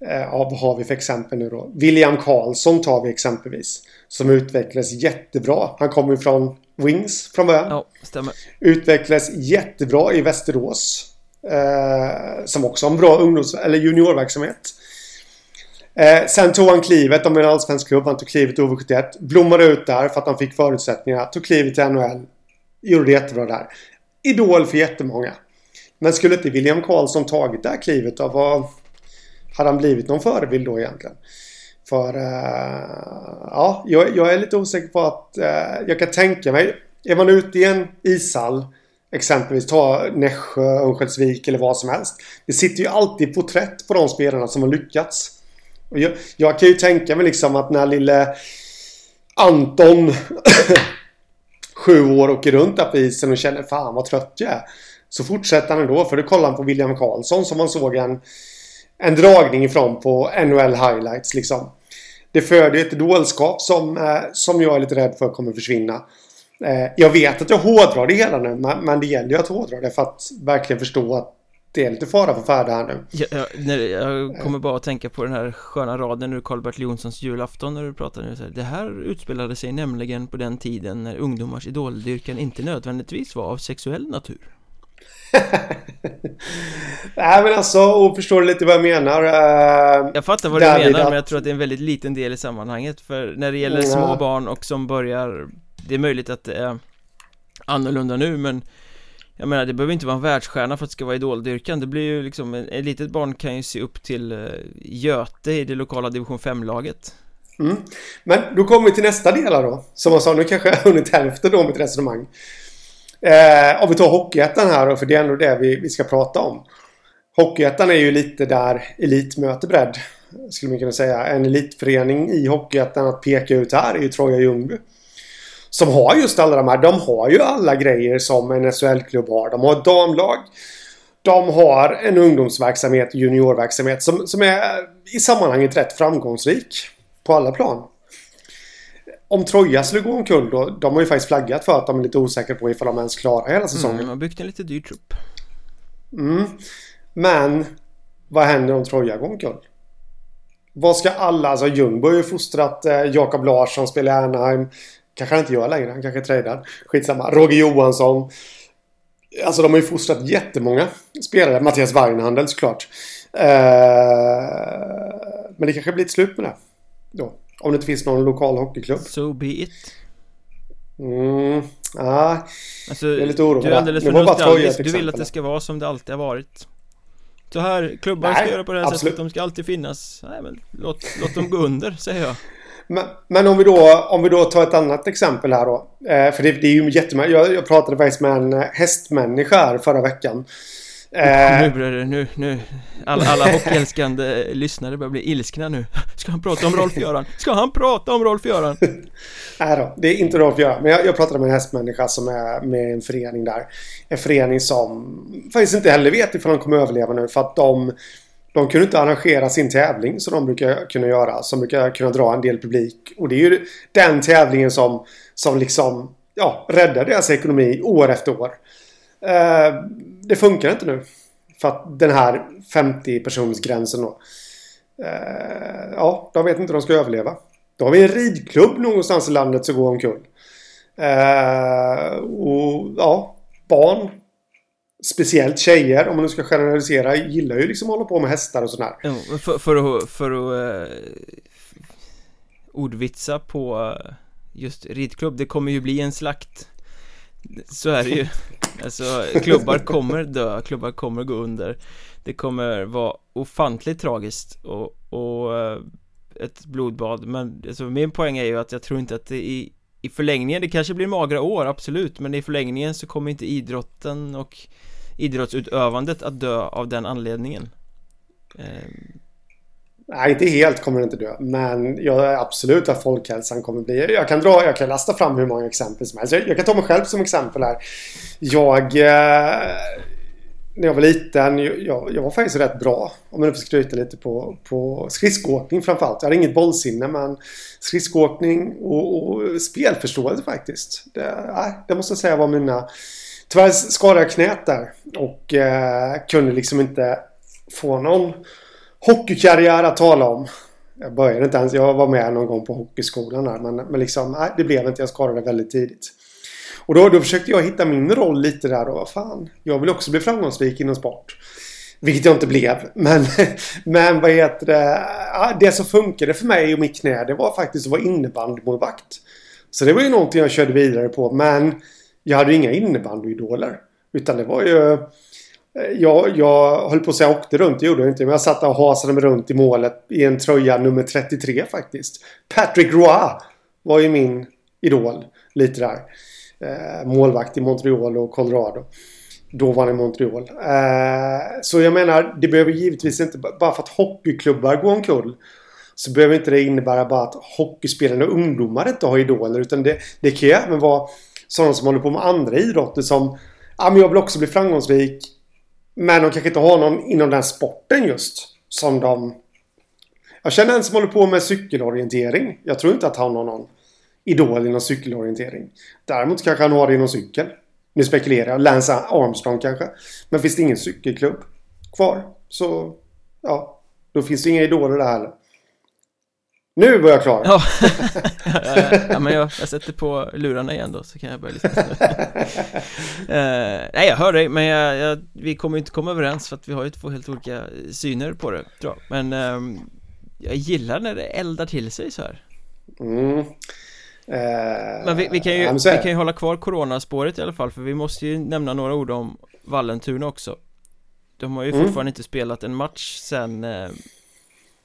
eh, ja, vad har vi för exempel nu då? William Karlsson tar vi exempelvis. Som utvecklades jättebra. Han kommer ju från Wings från början. Ja, stämmer Utvecklades jättebra i Västerås. Eh, som också har en bra ungdoms eller juniorverksamhet. Eh, sen tog han klivet, de är en allsvensk klubb, han tog klivet till OV71. Blommade ut där för att han fick förutsättningar. Tog klivet till NHL. Gjorde det jättebra där. Idol för jättemånga. Men skulle inte William Karlsson tagit det här klivet då? Vad, hade han blivit någon förebild då egentligen? För eh, ja, jag, jag, är lite osäker på att eh, jag kan tänka mig. Är man ute i en ishall Exempelvis ta Nässjö, Örnsköldsvik eller vad som helst. Det sitter ju alltid porträtt på de spelarna som har lyckats. Och jag, jag kan ju tänka mig liksom att när lille Anton *laughs* sju år åker runt där på isen och känner fan vad trött jag är. Så fortsätter han ändå för då kollar han på William Karlsson som man såg en, en dragning ifrån på NHL highlights liksom. Det föder ett dårskap som, eh, som jag är lite rädd för kommer försvinna. Eh, jag vet att jag hårdrar det hela nu men det gäller ju att hårdra det för att verkligen förstå att det är lite fara för färde här nu. Jag, jag, jag kommer bara att tänka på den här sköna raden ur Karl-Bertil Jonssons julafton när du pratar nu. Det här utspelade sig nämligen på den tiden när ungdomars idoldyrkan inte nödvändigtvis var av sexuell natur. *laughs* Nej men alltså, och förstår lite vad jag menar? Uh, jag fattar vad du menar men jag tror att det är en väldigt liten del i sammanhanget För när det gäller små barn och som börjar Det är möjligt att det är annorlunda nu men jag menar det behöver inte vara en världsstjärna för att det ska vara idoldyrkan. Det blir ju liksom, ett litet barn kan ju se upp till uh, Göte i det lokala division 5-laget mm. Men då kommer vi till nästa del då. Som jag sa, nu kanske jag har hunnit hälften då mitt resonemang. Eh, Om vi tar Hockeyettan här då, för det är ändå det vi, vi ska prata om. Hockeyettan är ju lite där elit möter bredd Skulle man kunna säga. En elitförening i Hockeyettan att peka ut här är ju Troja Ljungby som har just alla de här. De har ju alla grejer som en SHL-klubb har. De har ett damlag. De har en ungdomsverksamhet, juniorverksamhet som, som är i sammanhanget rätt framgångsrik. På alla plan. Om Troja skulle gå omkull då, de har ju faktiskt flaggat för att de är lite osäkra på ifall de ens klarar hela säsongen. Mm, de har byggt en lite dyr trupp. Mm. Men vad händer om Troja går omkull? Vad ska alla, alltså Ljungby har ju fostrat eh, Jakob Larsson, spelar i Anaheim. Kanske han inte gör längre. Han kanske är tradad. Skitsamma. Roger Johansson. Alltså de har ju fostrat jättemånga spelare. Mattias Weinhandel såklart. Eh, men det kanske blir ett slut med det. Då. Om det inte finns någon lokal hockeyklubb. So be it. Mm, ah, alltså, jag är lite orolig. Du är alldeles för nostalgisk. Du vill att det ska vara som det alltid har varit. Så här, klubbar Nej, ska göra på det här absolut. sättet. De ska alltid finnas. Nej men låt, låt dem gå under, säger jag. Men, men, om, vi då, om vi då tar ett annat exempel här då. Eh, för det, det, är ju jättemärkligt. Jag, jag pratade faktiskt med en eh, hästmänniska här förra veckan. Eh, nu börjar det, nu, nu Alla, alla hockeyälskande lyssnare börjar bli ilskna nu Ska han prata om Rolf-Göran? Ska han prata om Rolf-Göran? *laughs* Nej då, det är inte Rolf-Göran Men jag, jag pratade med en hästmänniska som är med i en förening där En förening som faktiskt inte heller vet ifall de kommer överleva nu för att de de kunde inte arrangera sin tävling som de brukar kunna göra. Som brukar kunna dra en del publik. Och det är ju den tävlingen som, som liksom ja, räddar deras ekonomi år efter år. Eh, det funkar inte nu. För att den här 50 personsgränsen då. Eh, ja, de vet inte hur de ska överleva. Då har vi en ridklubb någonstans i landet som går omkull. Eh, och ja, barn Speciellt tjejer, om man nu ska generalisera, gillar ju liksom att hålla på med hästar och sådär. Ja, för, för att, för att uh, ordvitsa på eh, just ridklubb, det kommer ju bli en slakt. Så är det ju. Alltså, klubbar kommer dö, klubbar kommer gå under. Det kommer vara ofantligt tragiskt och, och uh, ett blodbad. Men alltså, min poäng är ju att jag tror inte att det i, i förlängningen, det kanske blir magra år, absolut. Men i förlängningen så kommer inte idrotten och idrottsutövandet att dö av den anledningen? Ehm. Nej, inte helt kommer det inte dö. Men jag är absolut att folkhälsan kommer bli... Jag kan, dra, jag kan lasta fram hur många exempel som helst. Jag, jag kan ta mig själv som exempel här. Jag... Eh, när jag var liten, jag, jag var faktiskt rätt bra. Om jag nu får skryta lite på, på skridskoåkning framförallt. Jag hade inget bollsinne men skridskoåkning och, och spelförståelse faktiskt. Det, nej, det måste jag säga var mina Tyvärr skadade jag knät där. Och eh, kunde liksom inte få någon hockeykarriär att tala om. Jag började inte ens. Jag var med någon gång på hockeyskolan där. Men, men liksom, nej, det blev inte. Jag skadade väldigt tidigt. Och då, då försökte jag hitta min roll lite där. Och vad fan, jag vill också bli framgångsrik inom sport. Vilket jag inte blev. Men, *laughs* men vad heter det? Det som funkade för mig och mitt knä det var faktiskt att vara innebandymålvakt. Så det var ju någonting jag körde vidare på. Men jag hade ju inga innebandyidoler. Utan det var ju eh, jag, jag höll på att säga åkte runt, det gjorde jag inte. Men jag satt och hasade mig runt i målet i en tröja nummer 33 faktiskt. Patrick Roy var ju min idol lite där. Eh, målvakt i Montreal och Colorado. Då var han i Montreal. Eh, så jag menar, det behöver givetvis inte, bara för att hockeyklubbar går omkull. Så behöver inte det innebära bara att hockeyspelande ungdomar inte har idoler. Utan det, det kan ju även vara sådana som håller på med andra idrotter som Ja men jag vill också bli framgångsrik. Men de kanske inte har någon inom den sporten just. Som de... Jag känner en som håller på med cykelorientering. Jag tror inte att han har någon idol inom cykelorientering. Däremot kanske han har det inom cykel. Nu spekulerar jag. Lance Armstrong kanske. Men finns det ingen cykelklubb kvar så... Ja. Då finns det inga idoler där heller. Nu var jag klar! *laughs* Ja, ja, ja, men jag, jag sätter på lurarna igen då så kan jag börja lyssna. Uh, *laughs* Nej jag hör dig men jag, jag, vi kommer inte komma överens för att vi har ju två helt olika syner på det tror jag. Men um, jag gillar när det eldar till sig så här. Mm. Uh, men vi, vi, kan ju, vi kan ju hålla kvar coronaspåret i alla fall för vi måste ju nämna några ord om Vallentuna också. De har ju mm. fortfarande inte spelat en match sen uh,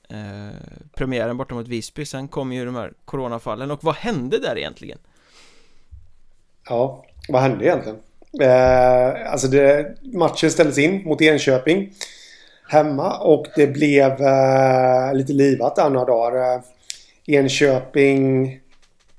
eh, premiären borta mot Visby Sen kom ju de här coronafallen och vad hände där egentligen? Ja, vad hände egentligen? Eh, alltså det, matchen ställdes in mot Enköping hemma och det blev eh, lite livat där några dagar. Eh, Enköping...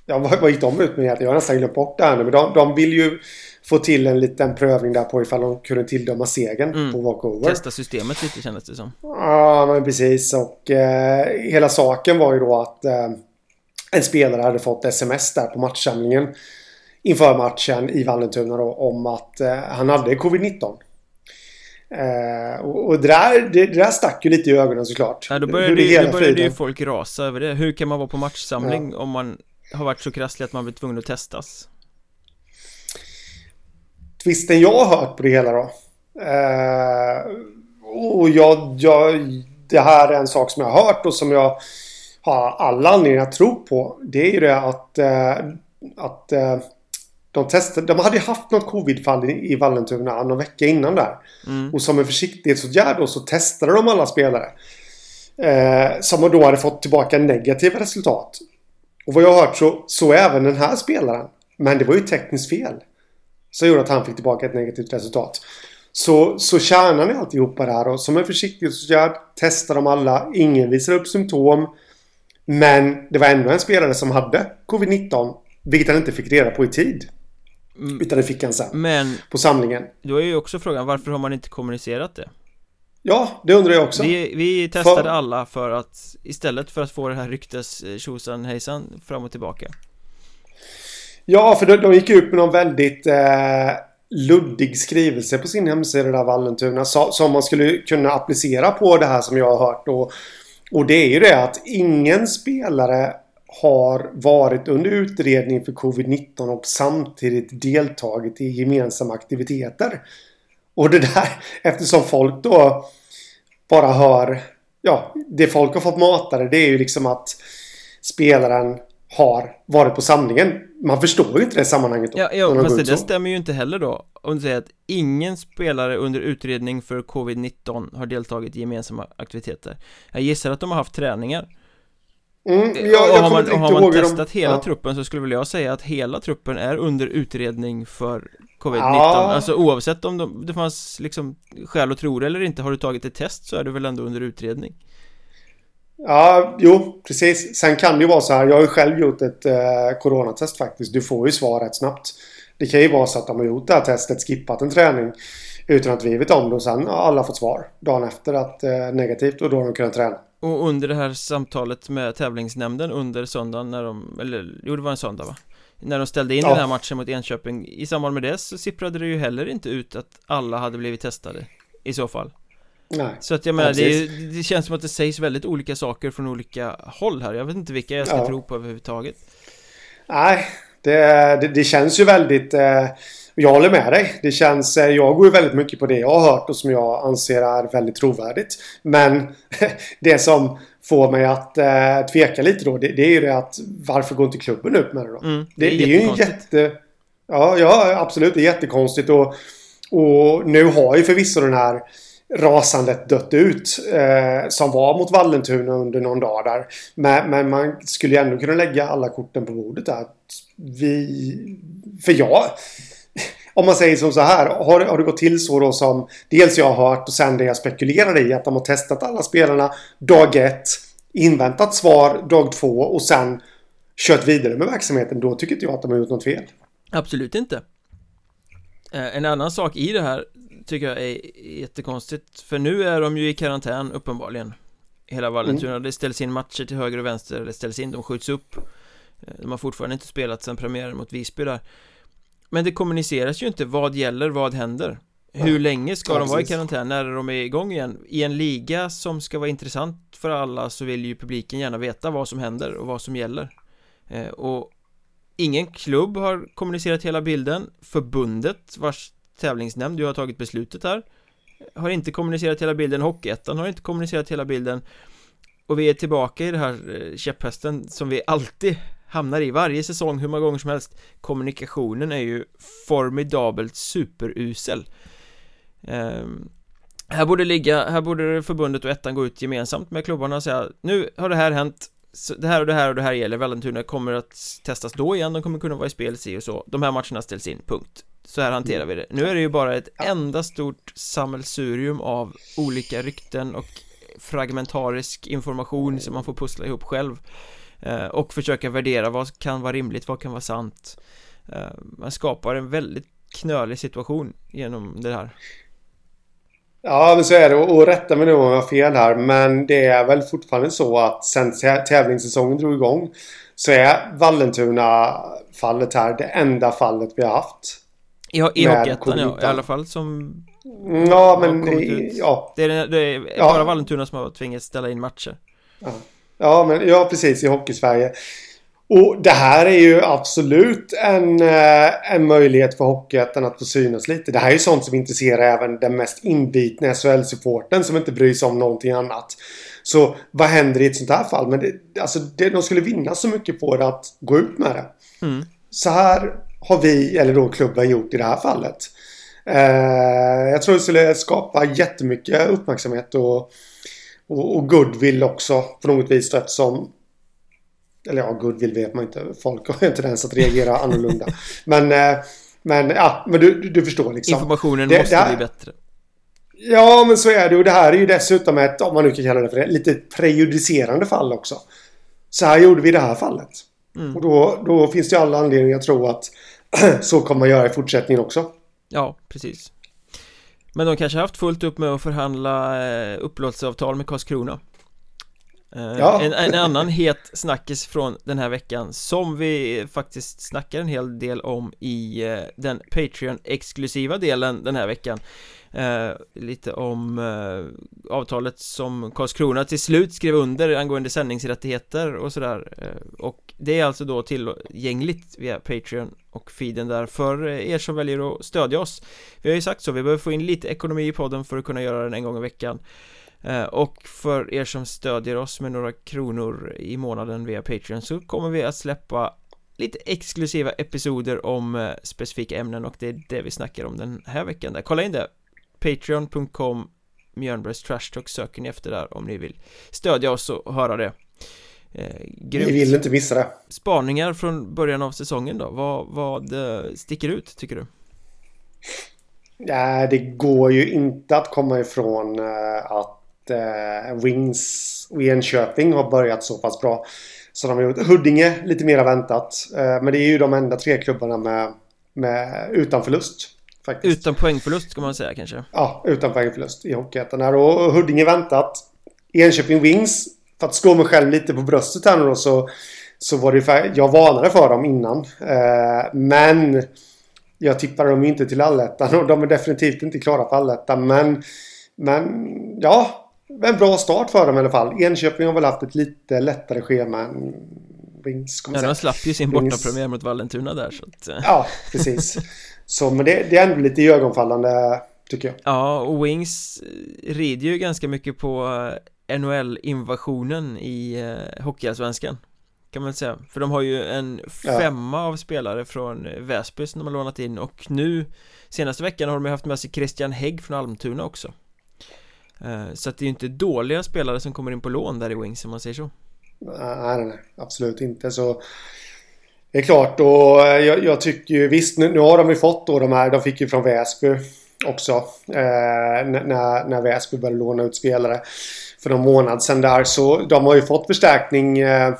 Ja, vad, vad gick de ut med? Jag har nästan glömt bort det här nu. Men de, de vill ju få till en liten prövning där på ifall de kunde tilldöma segern mm. på walkover. Testa systemet lite kändes det som. Ja, men precis. Och eh, hela saken var ju då att eh, en spelare hade fått sms där på matchsamlingen inför matchen i Vallentuna då, om att eh, han hade covid-19. Eh, och, och det, där, det, det där stack ju lite i ögonen såklart. Ja, då började, ju, då började ju folk rasa över det. Hur kan man vara på matchsamling ja. om man har varit så krasslig att man blir tvungen att testas? Twisten jag har hört på det hela då. Eh, och jag, jag, det här är en sak som jag har hört och som jag har alla anledningar att tro på. Det är ju det att, eh, att eh, de, testade, de hade haft något covidfall i, i Vallentuna någon vecka innan där. Mm. Och som en försiktighetsåtgärd då så testade de alla spelare. Eh, som då hade fått tillbaka negativa resultat. Och vad jag har hört så, så även den här spelaren. Men det var ju tekniskt fel. Som gjorde att han fick tillbaka ett negativt resultat. Så, så kärnan i alltihopa där och som en försiktighetsåtgärd testar de alla. Ingen visar upp symptom. Men det var ändå en spelare som hade covid-19. Vilket han inte fick reda på i tid. Mm. Utan det fick han sen. Men på samlingen. Då är ju också frågan varför har man inte kommunicerat det? Ja, det undrar jag också. Vi, vi testade för... alla för att istället för att få det här ryktes tjosan hejsan fram och tillbaka. Ja, för de, de gick ut med någon väldigt eh, luddig skrivelse på sin hemsida där Vallentuna som man skulle kunna applicera på det här som jag har hört. Och, och det är ju det att ingen spelare har varit under utredning för covid-19 och samtidigt deltagit i gemensamma aktiviteter. Och det där, *laughs* eftersom folk då bara hör, ja, det folk har fått matade det är ju liksom att spelaren har varit på samlingen. Man förstår ju inte det sammanhanget då. Ja, ja fast det, det stämmer ju inte heller då. Om du säger att ingen spelare under utredning för covid-19 har deltagit i gemensamma aktiviteter. Jag gissar att de har haft träningar. Mm, jag, jag och har man, och har man testat de, hela ja. truppen så skulle väl jag säga att hela truppen är under utredning för covid-19 ja. Alltså oavsett om de, det fanns liksom skäl att tro det eller inte Har du tagit ett test så är du väl ändå under utredning Ja, jo, precis. Sen kan det ju vara så här. Jag har ju själv gjort ett eh, coronatest faktiskt. Du får ju svar rätt snabbt. Det kan ju vara så att de har gjort det här testet, skippat en träning utan att vi vet om det och sen har alla fått svar dagen efter att eh, negativt och då har de kunnat träna. Och under det här samtalet med tävlingsnämnden under söndagen när de, eller jo det var en söndag va? När de ställde in ja. den här matchen mot Enköping I samband med det så sipprade det ju heller inte ut att alla hade blivit testade I så fall Nej, Så att jag menar, det, det, känns som att det sägs väldigt olika saker från olika håll här. Jag vet inte vilka jag ska ja. tro på överhuvudtaget. Nej, det, det, det känns ju väldigt eh, Jag håller med dig. Det känns, eh, jag går ju väldigt mycket på det jag har hört och som jag anser är väldigt trovärdigt. Men *laughs* det som får mig att eh, tveka lite då det, det, är ju det att Varför går inte klubben ut med det då? Mm, det, det, är, det är ju en jätte Ja, ja absolut, det är jättekonstigt och och nu har ju förvisso den här rasandet dött ut. Eh, som var mot Vallentuna under någon dag där. Men, men, man skulle ju ändå kunna lägga alla korten på bordet där. Vi... För jag... *laughs* Om man säger som så här. Har, har det gått till så då som dels jag har hört och sen det jag spekulerade i. Att de har testat alla spelarna dag ett. Inväntat svar dag två och sen kört vidare med verksamheten. Då tycker inte jag att de har gjort något fel. Absolut inte. Eh, en annan sak i det här tycker jag är jättekonstigt. För nu är de ju i karantän uppenbarligen. Hela Vallentuna, mm. det ställs in matcher till höger och vänster Det ställs in, de skjuts upp. Eh, De har fortfarande inte spelat sedan premiären mot Visby där. Men det kommuniceras ju inte vad gäller, vad händer. Hur länge ska ja, de vara i karantän? När är de igång igen? I en liga som ska vara intressant för alla så vill ju publiken gärna veta vad som händer och vad som gäller. Eh, Och Ingen klubb har kommunicerat hela bilden. Förbundet vars tävlingsnämnd du har tagit beslutet här. Har inte kommunicerat hela bilden, Hockeyettan har inte kommunicerat hela bilden. Och vi är tillbaka i det här eh, käpphästen som vi alltid hamnar i varje säsong hur många gånger som helst. Kommunikationen är ju formidabelt superusel. Um, Här borde ligga, här borde förbundet och ettan gå ut gemensamt med klubbarna och säga Nu har det här hänt det här och det här och det här gäller. Vallentuna kommer att testas då igen. De kommer kunna vara i spel si och så. De här matcherna ställs in, punkt. Så här hanterar vi det. Nu är det ju bara ett enda stort sammelsurium av olika rykten och fragmentarisk information som man får pussla ihop själv eh, och försöka värdera vad kan vara rimligt, vad kan vara sant. Eh, man skapar en väldigt knölig situation genom det här Ja, men så är det. Och rätta mig nu om jag har fel här. Men det är väl fortfarande så att sen tävlingssäsongen drog igång så är Vallentuna-fallet här det enda fallet vi har haft. Ja, i Hockeyettan ja, i alla fall som Ja, men ja Det är, det är ja. bara Vallentuna som har tvingats ställa in matcher ja. ja, men ja precis i Hockeysverige Och det här är ju absolut en, eh, en möjlighet för Hockeyettan att få synas lite Det här är ju sånt som intresserar även den mest inbitna SHL-supporten som inte bryr sig om någonting annat Så vad händer i ett sånt här fall? Men det, alltså, det, de skulle vinna så mycket på det att gå ut med det mm. Så här har vi, eller då klubben, gjort i det här fallet. Eh, jag tror det skulle skapa jättemycket uppmärksamhet och, och, och goodwill också på något vis eftersom eller ja, goodwill vet man inte. Folk har en tendens att reagera annorlunda. *laughs* Men, eh, men ja, men du, du förstår liksom. Informationen det, måste det här, bli bättre. Ja, men så är det. Och det här är ju dessutom ett, om man nu kan kalla det för det, lite prejudicerande fall också. Så här gjorde vi i det här fallet. Mm. Och då, då finns det alla anledningar att tro att *clears throat* så kommer man göra i fortsättningen också. Ja, precis. Men de kanske har haft fullt upp med att förhandla eh, upplåtelseavtal med Karlskrona. Eh, ja. en, en, annan het snackis från den här veckan som vi faktiskt snackar en hel del om i eh, den Patreon-exklusiva delen den här veckan. Eh, Lite om eh, avtalet som Karlskrona till slut skrev under angående sändningsrättigheter och sådär. Eh, Och det är alltså då tillgängligt via Patreon och feeden där för er som väljer att stödja oss. Vi har ju sagt så, vi behöver få in lite ekonomi i podden för att kunna göra den en gång i veckan. Eh, och för er som stödjer oss med några kronor i månaden via Patreon så kommer vi att släppa lite exklusiva episoder om eh, specifika ämnen och det är det vi snackar om den här veckan där. Kolla in det! Patreon.com Mjölnbergs Trash Talk söker ni efter där om ni vill stödja oss och höra det eh, Grymt. Ni vill inte missa det Spaningar från början av säsongen då, vad, vad eh, sticker ut tycker du? Nej, det går ju inte att komma ifrån att eh, Wings och Enköping har börjat så pass bra. Så de har gjort Huddinge lite mer väntat. Eh, men det är ju de enda tre klubbarna med, med utan förlust. Faktiskt. Utan poängförlust ska man säga kanske. Ja, utan poängförlust i Hockeyettan. Och Huddinge väntat. Enköping Wings. För att slå mig själv lite på bröstet här nu då så, så var det Jag varnade för dem innan. Eh, men jag tippade dem inte till allettan och de är definitivt inte klara för allettan. Men, men ja, en bra start för dem i alla fall. Enköping har väl haft ett lite lättare schema än Wings. Ja, de slapp ju sin bortapremiär mot Vallentuna där så att... Eh. Ja, precis. Så, men det, det är ändå lite ögonfallande tycker jag. Ja, och Wings rider ju ganska mycket på eh, NHL-invasionen i uh, Hockeyallsvenskan kan man säga För de har ju en femma ja. av spelare från Väsby som de har lånat in och nu Senaste veckan har de haft med sig Christian Hägg från Almtuna också eh, Eh, så att det är ju inte dåliga spelare som kommer in på lån där i Wings om man säger så Nej, nej, nej absolut inte så Det är klart och eh, jag, jag tycker ju visst nu, nu, har de ju fått då de här De fick ju från Väsby också eh, när, när Väsby började låna ut spelare för någon månad sedan där. Så de har ju fått förstärkning. Eh,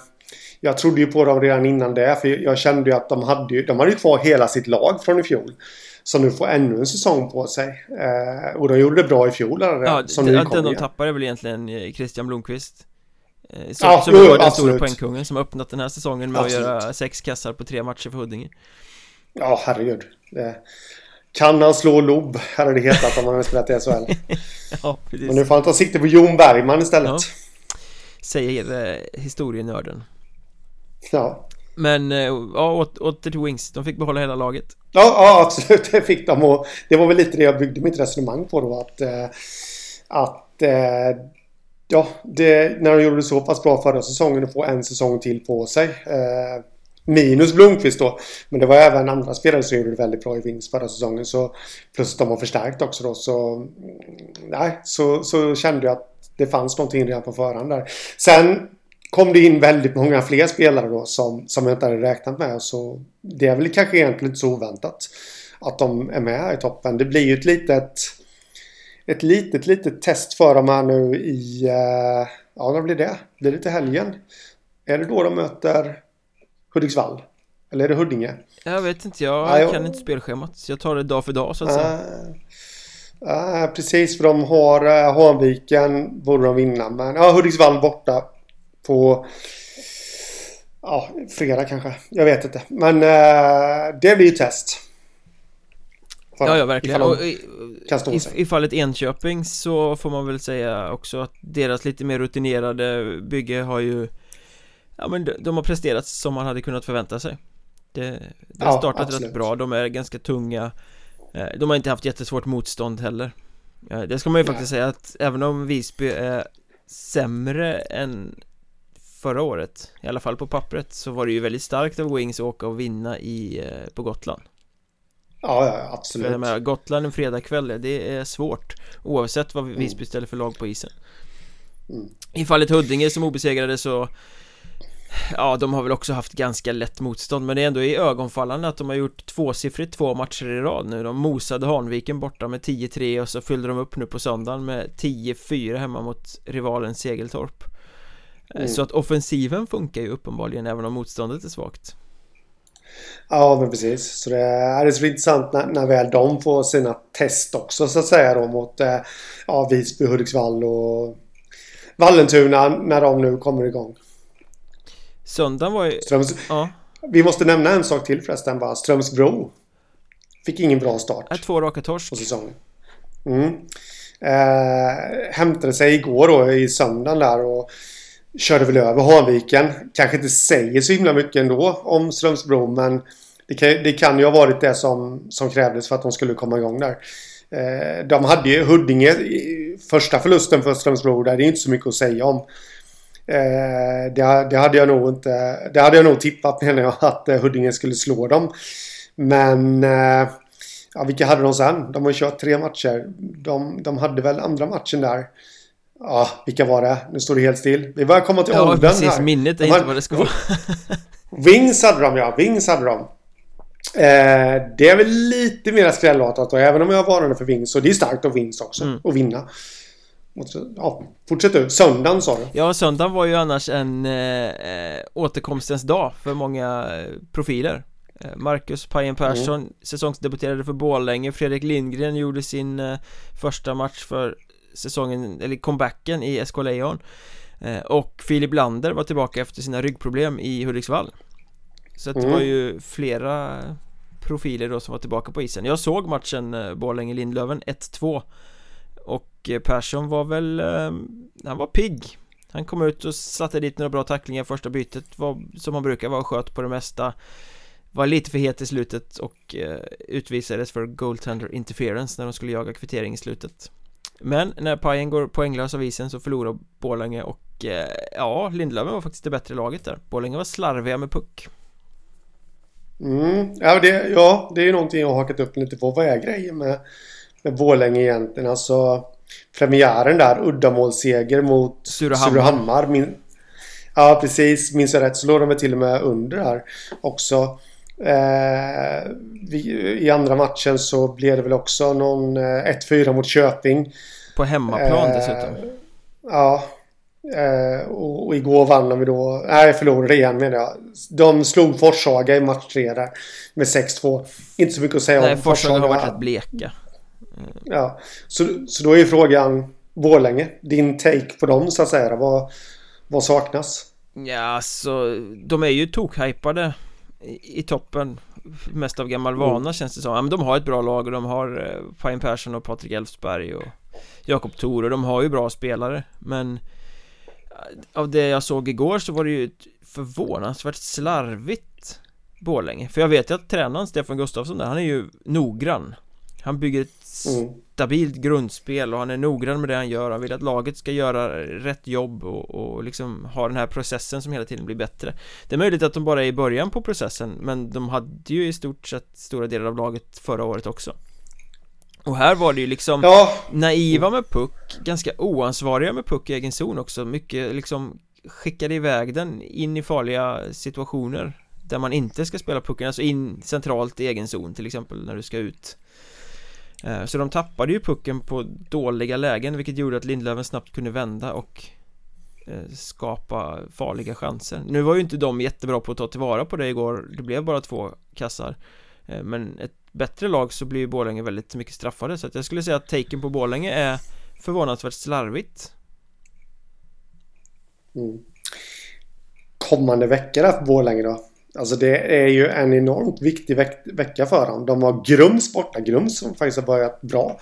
jag trodde ju på dem redan innan det. För jag kände ju att de hade ju, de hade ju kvar hela sitt lag från i fjol. Som nu får ännu en säsong på sig. Eh, och de gjorde det bra i fjol. Eller? Ja, som det, nu den de tappar är väl egentligen eh, Christian Blomqvist. Som, ja, som var den stora poängkungen som har öppnat den här säsongen med absolut. att göra sex kassar på tre matcher för Huddinge. Ja, herregud. Det, kan han slå lobb? Hade det hetat om han hade spelat i SHL. *laughs* ja, precis. Men nu får han ta sikte på Jon Bergman istället. Ja. Säger eh, historienörden. Ja. Men eh, ja, åter till Wings. De fick behålla hela laget. Ja, ja absolut. *laughs* Det fick de. Och det var väl lite det jag byggde mitt resonemang på då. Att, eh, att eh, ja, det, när de gjorde det så pass bra förra säsongen och få en säsong till på sig. Minus Blomqvist då. Men det var även andra spelare som gjorde det väldigt bra i Wings förra säsongen. Så, plus de har förstärkt också då. Så, mm, nej, så, så kände jag att det fanns någonting redan på förhand där. Sen kom det in väldigt många fler spelare då som, som jag inte hade räknat med. Så det är väl kanske egentligen inte så oväntat att de är med i toppen. Det blir ju ett litet ett litet, litet test för dem här nu i... Uh, ja, när blir det? Blir det till helgen? Är det då de möter Hudiksvall? Eller är det Huddinge? Jag vet inte, jag ah, kan jag... inte spelschemat. Jag tar det dag för dag så att säga. Ah, precis, för de har Hanviken borde de vinna. Men ja, Hudiksvall borta på ja, fredag kanske. Jag vet inte. Men uh, det blir ju test. För, ja, ja, verkligen. Ifall, och, i, i, fallet Enköping så får man väl säga också att deras lite mer rutinerade bygge har ju Ja men de, de har presterat som man hade kunnat förvänta sig Det, det har ja, startat absolut. rätt bra, de är ganska tunga eh, De har inte haft jättesvårt motstånd heller Det ska man ju faktiskt säga att även om Visby är sämre än förra året I alla fall på pappret så var det ju väldigt starkt av Wings att åka och vinna i, eh, på Gotland. Ja, ja absolut. För menar, Gotland en fredagkväll, det är svårt Oavsett vad Visby mm. ställer för lag på isen. Mm. I fallet Huddinge som obesegrade så Ja, de har väl också haft ganska lätt motstånd Men det är ändå i ögonfallande att de har gjort tvåsiffrigt två matcher i rad nu. De mosade Hanviken borta med 10-3 och så fyllde de upp nu på söndagen med 10-4 hemma mot rivalen Segeltorp mm. Så att offensiven funkar ju uppenbarligen även om motståndet är svagt Ja men precis Så det är, så intressant när, när väl de får sina test också så att säga då mot eh, ja, Visby, Hudiksvall och Vallentuna när de nu kommer igång Söndagen var ju... Ströms... Ja. Vi måste nämna en sak till förresten bara. Strömsbro. Fick ingen bra start. Två raka torsk. På säsongen. Mm. Eh, hämtade sig igår då i söndagen där och körde väl över Hanviken. Kanske inte säger så himla mycket ändå om Strömsbro men det kan, det kan ju ha varit det som, som krävdes för att de skulle komma igång där. Eh, de hade ju Huddinge första förlusten för Strömsbro där. Det är inte så mycket att säga om. Eh, det, det, hade jag nog inte... Det hade jag nog tippat menar jag att eh, Huddinge skulle slå dem. Men... Eh, ja, vilka hade de sen? De har ju kört tre matcher. De, de hade väl andra matchen där. Ja, vilka var det? Nu står det helt still. Vi börjar komma till ja, åldern precis. här. Minnet är de inte vad det ska vara. *laughs* Wings hade de ja. Wings hade de. Eh, det är väl lite mer skrällartat och även om jag varnade för Wings så det är starkt av Wings också mm. att vinna. Ja, fortsätt du. Söndagen sa du. Ja, söndagen var ju annars en eh, eh återkomstens dag för många eh, profiler eh, Marcus Pajen Persson mm. säsongsdebuterade för Borlänge Fredrik Lindgren gjorde sin eh, första match för säsongen, eller comebacken i SK Lejon. Eh, Och Filip Lander var tillbaka efter sina ryggproblem i Hudiksvall. Så mm. det var ju flera profiler då som var tillbaka på isen. Jag såg matchen eh, Borlänge-Lindlöven 1-2 och eh, Persson var väl, han var pigg. Han kom ut och satte dit några bra tacklingar. Första bytet var, Som han brukar vara sköt på det mesta. Var lite för het i slutet och eh, utvisades för goaltender interference när de skulle jaga kvittering i slutet Men när Pajen går poänglös av isen så förlorar Borlänge och eh, ja, Lindlöven var faktiskt det bättre laget där Borlänge var slarviga med puck Mm, ja, det, ja, det är någonting jag har hakat upp lite på. Vad är grejen med, med Borlänge egentligen? Alltså premiären där, uddamålsseger mot Surahammar. Surahammar min, ja, precis. Minns jag rätt så låg de till och med under här också. Eh, vi, I andra matchen så blev det väl också någon eh, 1-4 mot Köping. På hemmaplan eh, dessutom. Ja. Eh, och, och, igår vann de då. Nej, förlorade igen menar jag. De slog Forshaga i match 3 där. Med 6-2. Inte så mycket att säga Nej, om. Nej, Forshaga har varit rätt bleka. Mm. Ja, så, så då är frågan Borlänge. Din take på dem så att säga. Vad, vad saknas? Ja, så de är ju tokhypade i, toppen Mest av gammal vana mm. känns det som ja, men De har ett bra lag och de har eh, Pajen Persson och Patrik Elfsberg och Jakob Thor och de har ju bra spelare Men eh, Av det jag såg igår så var det ju ett förvånansvärt slarvigt Borlänge För jag vet ju att tränaren Stefan Gustafsson där, han är ju noggrann Han bygger ett. Stabilt grundspel och han är noggrann med det han gör. Han vill att laget ska göra rätt jobb och, och liksom ha den här processen som hela tiden blir bättre. Det är möjligt att de bara är i början på processen Men de hade ju i stort sett stora delar av laget förra året också. Och här var det ju liksom ja. naiva med puck, ganska oansvariga med puck i egen zon också. Mycket liksom skickade iväg den in i farliga situationer Där man inte ska spela pucken, alltså in centralt i egen zon till exempel när du ska ut Eh, så de tappade ju pucken på dåliga lägen vilket gjorde att Lindlöven snabbt kunde vända och eh, skapa farliga chanser. Nu var ju inte de jättebra på att ta tillvara på det igår. Det blev bara två kassar. Eh, men ett bättre lag så blir ju Borlänge väldigt mycket straffade. Så att jag skulle säga att taken på Borlänge är förvånansvärt slarvigt. Mm. Kommande vecka för Borlänge då? Alltså det är ju en enormt viktig veck vecka för dem. De har Grums borta. Grums som faktiskt har börjat bra.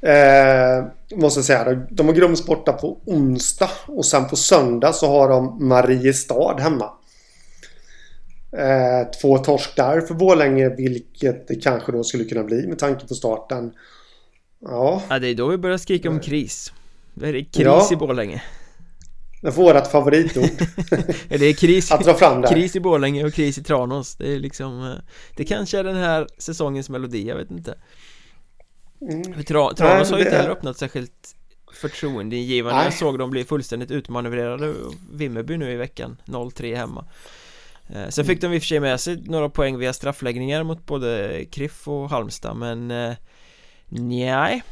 Eh, måste jag säga. De har Grums borta på onsdag. Och sen på söndag så har de Mariestad hemma. Eh, två torsk där för Borlänge. Vilket det kanske då skulle kunna bli med tanke på starten. Ja. Ja, det är då vi börjar skrika om kris. Det är kris ja. i Borlänge. Vårat favoritord. *laughs* Det är kris, att dra fram där. kris i Borlänge och kris i Tranås. Det är liksom eh, Det kanske är den här säsongens melodi, jag vet inte. Mm. Tra Tranås har ju inte heller öppnat särskilt förtroendeingivande. Jag såg dem bli fullständigt utmanövrerade Vimmerby nu i veckan 0-3 hemma. Eh, Sen fick de i och för sig med sig några poäng via straffläggningar mot både Kriff och Halmstad men eh, Nej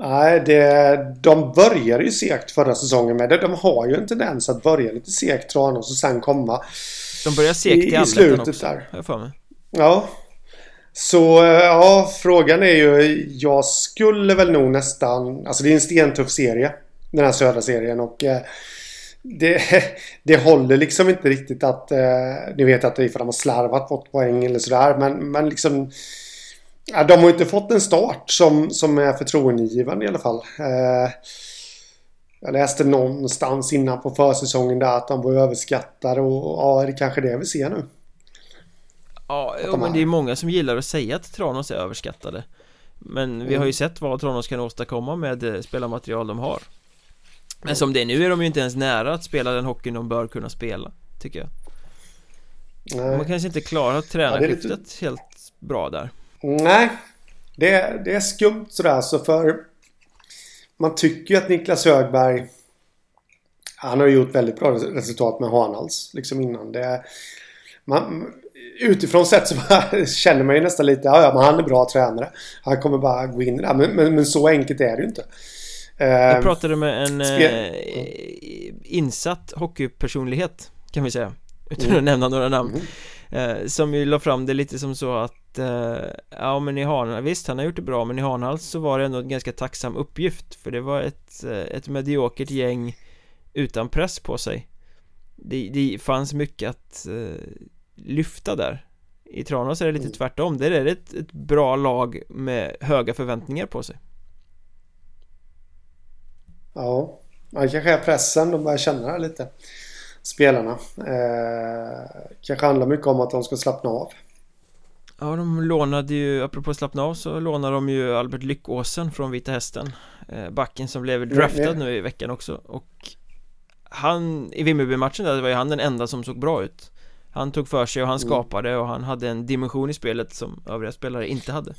Nej, det, de började ju segt förra säsongen med det. De har ju en tendens att börja lite segt Tranås och sen komma De börjar segt i, i slutet också, där. jag för mig. Ja. Så eh, ja, frågan är ju, jag skulle väl nog nästan, alltså det är en stentuff serie. Den här södra serien och eh, det, *laughs* det håller liksom inte riktigt att, eh, ni vet att att de har slarvat bort poäng eller sådär men, men liksom Ja, de har inte fått en start som, som är förtroendegivande i alla fall. Eh, jag läste någonstans innan på försäsongen där att de var överskattade och ja, det är kanske det vi ser nu. Ja, jo, men det är många som gillar att säga att Tranås är överskattade. Men vi mm. har ju sett vad Tranås kan åstadkomma med det spelarmaterial de har. Men som det är nu är de ju inte ens nära att spela den hockeyn de bör kunna spela, tycker jag. Nej. Man kanske inte klarar tränarskiftet ja, lite... helt bra där. Nej, det, det är skumt sådär så för man tycker ju att Niklas Högberg han har gjort väldigt bra resultat med Hanals liksom innan. Det, man, utifrån sett så *laughs* känner man ju nästan lite ja, ja, men han är bra tränare. Han kommer bara gå in det men, men, men, så enkelt är det ju inte. Jag ehm, pratade med en eh, insatt hockeypersonlighet kan vi säga utan mm. att nämna några namn mm. eh, som ju la fram det lite som så att eh, ja men i Hanhals, visst han har gjort det bra men i Hanhals så var det ändå en ganska tacksam uppgift för det var ett, eh, ett mediokert gäng utan press på sig. Det, det fanns mycket att eh, lyfta där. I Tranås är det lite mm. tvärtom, där är det ett, ett bra lag med höga förväntningar på sig. Ja, man kanske är pressen, de börjar känna det lite Spelarna. Eh, Kanske handlar mycket om att de ska slappna av Ja, de lånade ju, apropå slappna av så lånade de ju Albert Lyckåsen från Vita Hästen eh, Backen som blev draftad nu i veckan också. Och Han, i Vimmerby-matchen där var ju han den enda som såg bra ut. Han tog för sig och han mm. skapade och han hade en dimension i spelet som övriga spelare inte hade.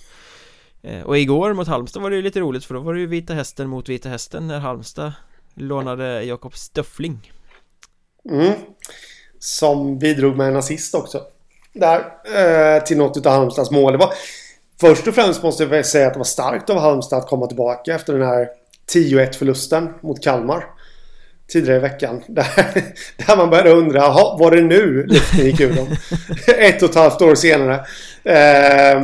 Eh, Och igår mot Halmstad var det ju lite roligt för då var det ju Vita Hästen mot Vita Hästen när Halmstad lånade Jakob Stöffling. Mm. Som bidrog med en assist också där eh, till något av Halmstads mål. Det var, först och främst måste jag säga att det var starkt av Halmstad att komma tillbaka efter den här 10-1 förlusten mot Kalmar. Tidigare i veckan. *laughs* Där, där man började undra, jaha, var det nu luften gick ur dem? *laughs* ett och ett halvt år senare. Eh,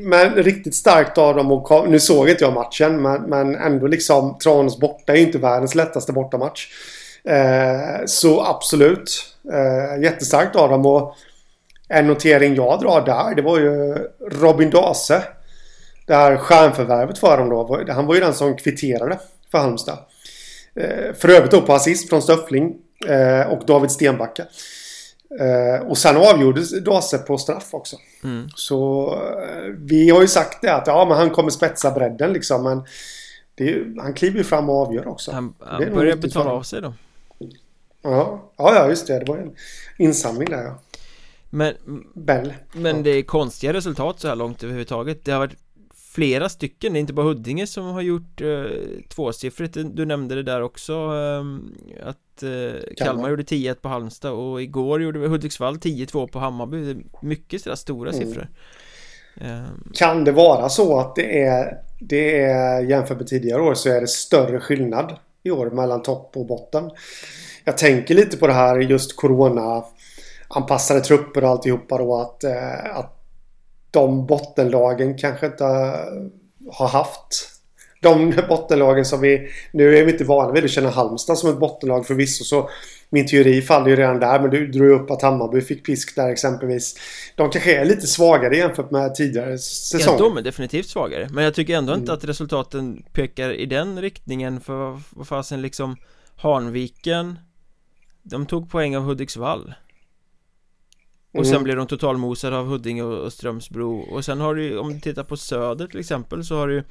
men riktigt starkt av dem och kom, nu såg inte jag matchen men, men ändå liksom Tranås borta är ju inte världens lättaste bortamatch. Eh, så absolut. Eh, jättestarkt av dem och en notering jag drar där, det var ju Robin Dase. Det här stjärnförvärvet för dem då. Han var ju den som kvitterade för Halmstad. Eh, för övrigt då på assist från Stöffling eh, och David Stenbacka. Eh, och sen avgjordes Dase på straff också. Mm. Så vi har ju sagt det att ja, men han kommer spetsa bredden liksom. Men är, han kliver ju fram och avgör också. Han, han börjar betala av sig då. Ja, ja, just det. Det var en insamling där ja. Men, Bell. men det är konstiga resultat så här långt överhuvudtaget. Det har varit flera stycken, det är inte bara Huddinge som har gjort eh, tvåsiffrigt. Du nämnde det där också eh, Att eh, Kalmar. Kalmar gjorde 10-1 på Halmstad och igår gjorde vi Hudiksvall 10-2 på Hammarby. Mycket sådär stora mm. siffror. Um, Kan det vara så att det är Det är jämfört med tidigare år så är det större skillnad i år mellan topp och botten? Jag tänker lite på det här just Corona anpassade trupper och alltihopa då att, eh, att de bottenlagen kanske inte har haft de bottenlagen som vi... Nu är vi inte vana vid att känna Halmstad som ett bottenlag förvisso så min teori faller ju redan där men du drog upp att Hammarby fick pisk där exempelvis. De kanske är lite svagare jämfört med tidigare säsonger. Ja, de är definitivt svagare. Men jag tycker ändå mm. inte att resultaten pekar i den riktningen för vad fasen liksom Hanviken De tog poäng av Hudiksvall och sen mm. blir de totalmosade av Huddinge och Strömsbro. Och sen har du om du tittar på Söder till exempel så har du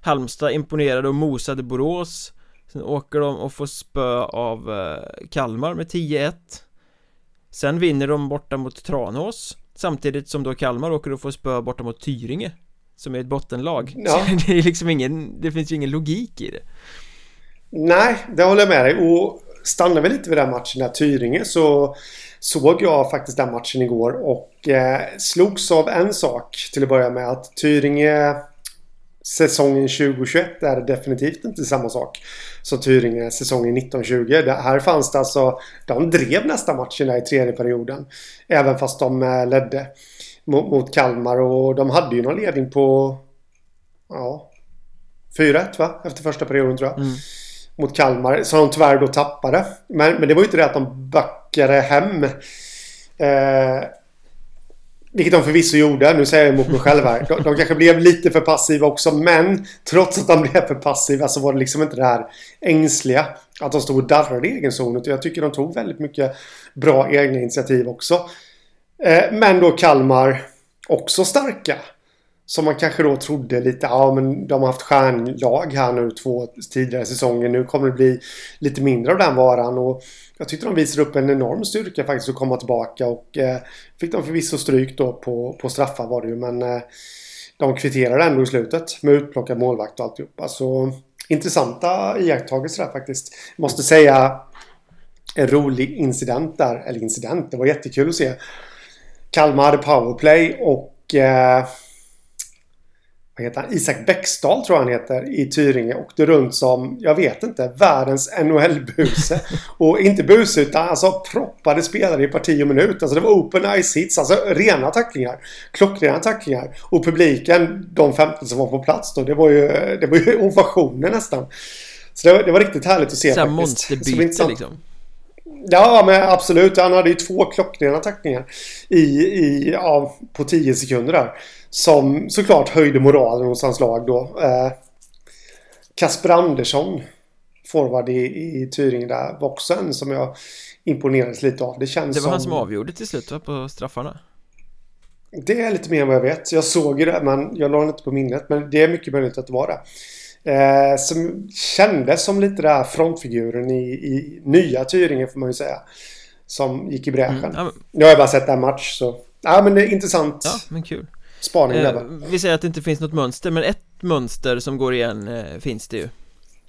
Halmstad imponerade och mosade Borås. Sen åker de och får spö av eh, Kalmar med 10-1 Sen vinner de borta mot Tranås Samtidigt som då Kalmar åker och får spö borta mot Tyringe Som är ett bottenlag. Ja. Så *laughs* det är liksom ingen Det finns ju ingen logik i det. Nej, det håller jag med dig. Och stannar vi lite vid den matchen där Tyringe så såg jag faktiskt den matchen igår och eh, slogs av en sak till att börja med att Tyringe säsongen 2021 är definitivt inte samma sak som Tyringe säsongen 1920. Det här fanns det alltså, de drev nästa matchen i tredje perioden. Även fast de eh, ledde mot, mot Kalmar och de hade ju någon ledning på ja, 4-1 va? Efter första perioden tror jag. Mm. Mot Kalmar som de tyvärr då tappade. Men, men det var ju inte det att de backade vackrare hem. Eh, vilket de förvisso gjorde. Nu säger jag emot mig själv här. De, de, kanske blev lite för passiva också. Men trots att de blev för passiva så var det liksom inte det här ängsliga. Att de stod och darrade i egen zon. Jag tycker de tog väldigt mycket bra egna initiativ också. Eh, men då Kalmar också starka. Som man kanske då trodde lite, ja men de har haft stjärnlag här nu två tidigare säsonger. Nu kommer det bli lite mindre av den varan. Och jag tyckte de visade upp en enorm styrka faktiskt att komma tillbaka och eh, fick de förvisso stryk då på, på straffar var det ju men eh, de kvitterade ändå i slutet med utplockad målvakt och alltihopa. Så alltså, intressanta iakttagelser där faktiskt. Måste säga en rolig incident där, eller incident, det var jättekul att se. Kalmar hade powerplay och eh, vad heter han? Isak Bäckstad tror jag han heter i Tyringe åkte runt som, jag vet inte, världens NHL-buse. *laughs* och inte buse utan alltså proppade spelare i parti och minut. Alltså det var open ice hits, alltså rena tacklingar. Klockrena tacklingar. Och publiken, de 15 som var på plats då, det var ju, det var ju *laughs* ovationer nästan. Så det var, det var riktigt härligt att se Såhär monsterbyte liksom. Ja, men absolut. Han hade ju två klockrena tacklingar i, i, ja, på 10 sekunder där. Som såklart höjde moralen hos hans lag då. Eh, Kasper Andersson, forward i, i Tyringe där, var också en som jag imponerades lite av. Det känns Det var som... han som avgjorde till slut va, på straffarna? Det är lite mer än vad jag vet. Jag såg ju det, men jag la inte på minnet. Men det är mycket möjligt att det var det. Eh, som kändes som lite där frontfiguren i, i nya Tyringen får man ju säga. Som gick i bräschen. Mm, ja, men... Nu har jag bara sett en match så. Ja men det är intressant. Ja men kul. Spaning eh, där Vi säger att det inte finns något mönster men ett mönster som går igen eh, finns det ju.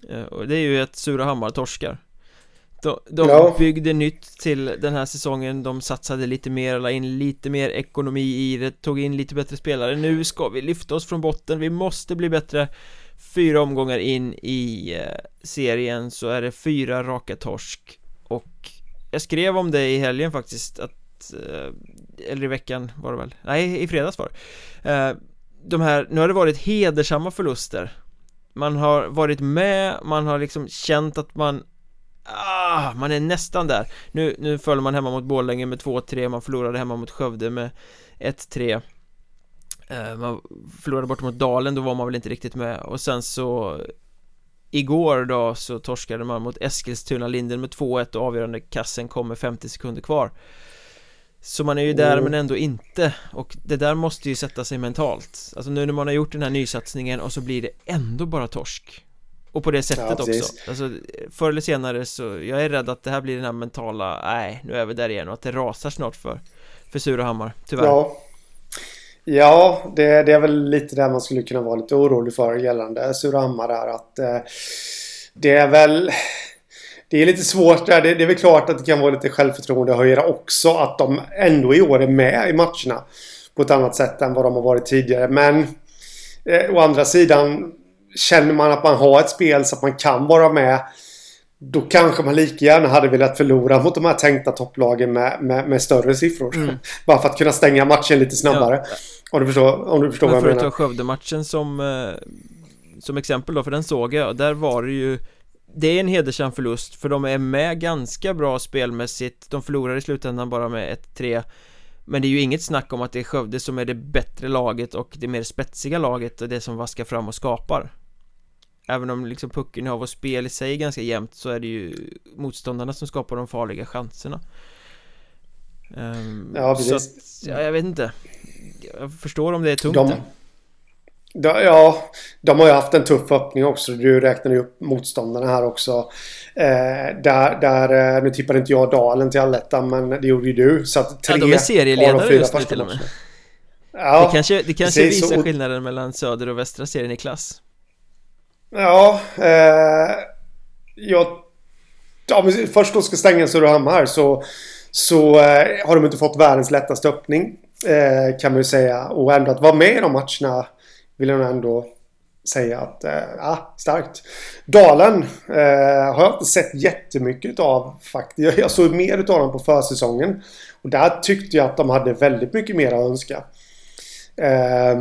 Eh, och det är ju att Surahammar torskar. De, de ja. byggde nytt till den här säsongen De satsade lite mer, la in lite mer ekonomi i det Tog in lite bättre spelare Nu ska vi lyfta oss från botten Vi måste bli bättre Fyra omgångar in i eh, serien så är det fyra raka torsk Och jag skrev om det i helgen faktiskt att eh, eller i veckan var det väl? Nej, i fredags var det. Eh, de här, nu har det varit hedersamma förluster. Man har varit med, man har liksom känt att man ah, man är nästan där. Nu, nu föll man hemma mot Borlänge med 2-3 Man förlorade hemma mot Skövde med 1-3 eh, Man förlorade bort mot Dalen, då var man väl inte riktigt med. Och sen så Igår då så torskade man mot Eskilstuna Linden med 2-1 och avgörande kassen kom med 50 sekunder kvar. Så man är ju där mm. men ändå inte Och det där måste ju sätta sig mentalt. Alltså nu när man har gjort den här nysatsningen och så blir det ändå bara torsk. Och på det sättet ja, också. Alltså förr eller senare så Jag är rädd att det här blir den här mentala Nej, nu är vi där igen och att det rasar snart för För Surahammar, tyvärr. Ja. Ja, det, det, är väl lite där man skulle kunna vara lite orolig för gällande Surahammar där att eh, Det är väl Det är lite svårt där. Det, det, är väl klart att det kan vara lite självförtroende höjare också att de ändå i år är med i matcherna På ett annat sätt än vad de har varit tidigare men eh, Å andra sidan Känner man att man har ett spel så att man kan vara med då kanske man lika gärna hade velat förlora mot de här tänkta topplagen med, med, med större siffror. Mm. *laughs* Bara för att kunna stänga matchen lite snabbare. Ja. Om du förstår, om du förstår vad jag menar. För att ta Skövde-matchen som, eh, som exempel då, för den såg jag. Där var det ju det är en hedersam förlust för de är med ganska bra spelmässigt. De förlorar i slutändan bara med 1-3 Men det är ju inget snack om att det är Skövde som är det bättre laget och det mer spetsiga laget och det som vaskar fram och skapar. Även om liksom pucken har och spel i sig är ganska jämnt så är det ju motståndarna som skapar de farliga chanserna. Um, Ja, precis. att, ja, jag vet inte. Jag förstår om det är tungt. De, Ja, de har ju haft en tuff öppning också. Du räknade ju upp motståndarna här också. Eh, Där, där eh, nu tippade inte jag Dalen till allettan men det gjorde ju du. Så att tre Ja, de är serieledare just nu till och med. Ja, det kanske, det kanske visar så... skillnaden mellan söder och västra serien i klass. Ja, eh, jag... Ja, men först då ska stänga Surahammar så, så eh, har de inte fått världens lättaste öppning. Eh, kan man ju säga. Och ändå att vara med i de matcherna vill jag ändå säga att, eh, ja, starkt. Dalen eh, har jag inte sett jättemycket av faktiskt. Jag såg mer av dem på försäsongen. Och där tyckte jag att de hade väldigt mycket mer att önska. Eh,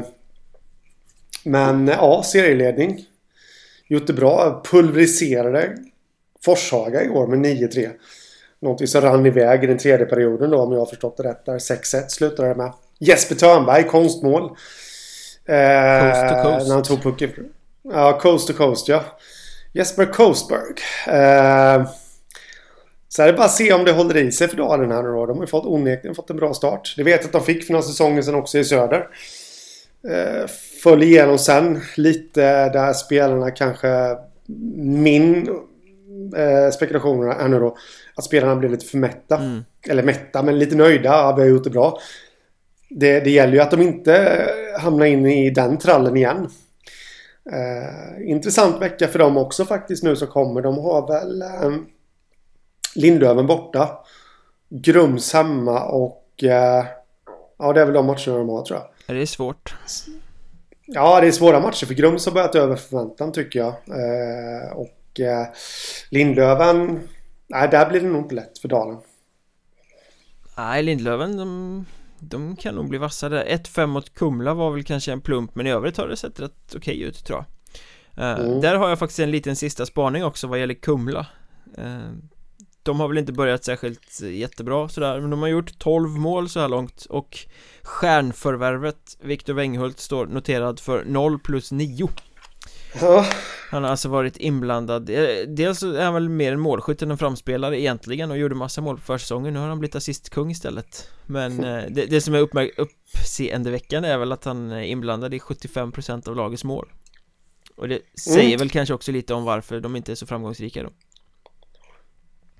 men ja, serieledning gjort det bra. Pulveriserade Forshaga igår med 9-3. Någonting som rann iväg i den tredje perioden då om jag har förstått det rätt. Där 6-1 slutade det med. Jesper Törnberg, konstmål. Eh, coast to coast. När han tog pucken. Ja, coast to coast ja. Jesper Coastberg. Eh, så är det bara att se om det håller i sig för Dalen här nu då. De har ju fått onekligen fått en bra start. Det vet att de fick för några säsonger sedan också i Söder. Eh, föll igenom sen lite där spelarna kanske min eh, spekulation är nu då att spelarna blev lite för mätta. Mm. Eller mätta men lite nöjda. Ja, vi har gjort det bra. Det, det gäller ju att de inte hamnar in i den trallen igen. Eh, intressant vecka för dem också faktiskt nu som kommer. De har väl eh, Lindöven borta. Grums hemma och eh, ja det är väl de matcherna de har tror jag. Det är svårt. Ja, det är svåra matcher för Grums har börjat över förväntan tycker jag. Eh, och eh, Lindlöven... Nej, där blir det nog inte lätt för Dalen. Nej, Lindlöven de, de kan nog bli vassare. 1-5 mot Kumla var väl kanske en plump men i övrigt har det sett rätt okej ut tror jag. Eh, mm. Där har jag faktiskt en liten sista spaning också vad gäller Kumla. Eh, de har väl inte börjat särskilt jättebra sådär Men de har gjort 12 mål så här långt Och Stjärnförvärvet Viktor Wenghult står noterad för 0 plus 9 Ja. Han har alltså varit inblandad. Eh, Dels är han väl mer en målskytt än en framspelare egentligen och gjorde massa mål på försäsongen. Nu har han blivit assistkung istället. Men eh, det, det som är uppmärk- uppseendeväckande är väl att han är inblandad i 75% av lagets mål. Och det säger Mm. väl kanske också lite om varför de inte är så framgångsrika då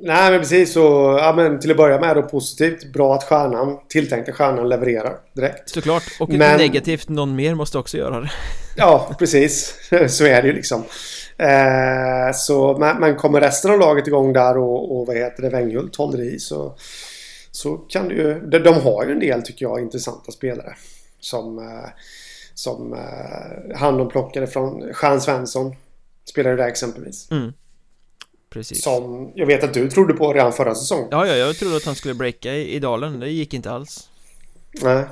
Nej men precis så, ja men till att börja med då positivt. Bra att stjärnan, tilltänkta stjärnan levererar direkt. Såklart, och Men- negativt, någon mer måste också göra det *laughs* Ja, precis. *laughs* Så är det ju liksom. Eh, så, men, men kommer resten av laget igång där och, och vad heter det, Wenghult håller i så, så kan det ju... De, de har ju en del, tycker jag, intressanta spelare. Som, eh, som eh, han de plockade från Stjärn Svensson. Spelade där exempelvis. Mm Precis Som jag vet att du trodde på redan förra säsongen. Ja, ja, jag trodde att han skulle breaka i, i dalen, det gick inte alls Nej.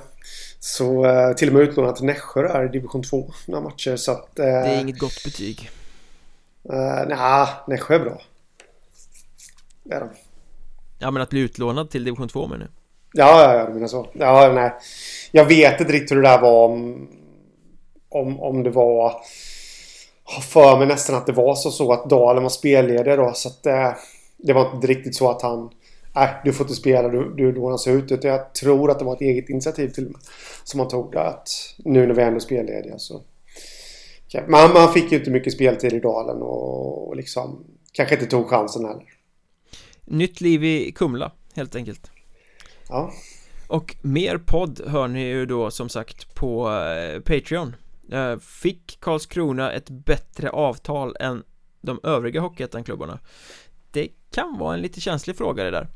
Så eh, till och med utlånat till Nässjö där i division 2 några matcher. Så att... Eh, Det är inget gott betyg eh, nja, Nässjö är bra. Det är de. Ja, men att bli utlånad till division 2 menar jag Ja, ja, ja, du menar så. Ja, nej. Jag vet inte riktigt hur det där var om... Om, om det var... Har för mig nästan att det var så, så att Dalen var spelledare då. Så att eh, det var inte riktigt så att han... Nej, du får inte spela, du, du lånas ut. Utan jag tror att det var ett eget initiativ till. Som han tog där. Att nu när vi ändå är spellediga så... Men man fick ju inte mycket speltid i Dalen och, och liksom... Kanske inte tog chansen heller. Nytt liv i Kumla, helt enkelt Ja. Och mer podd hör ni ju då som sagt på eh, Patreon Eh, fick Karlskrona ett bättre avtal än de övriga Hockeyettan-klubbarna? Det kan vara en lite känslig fråga det där.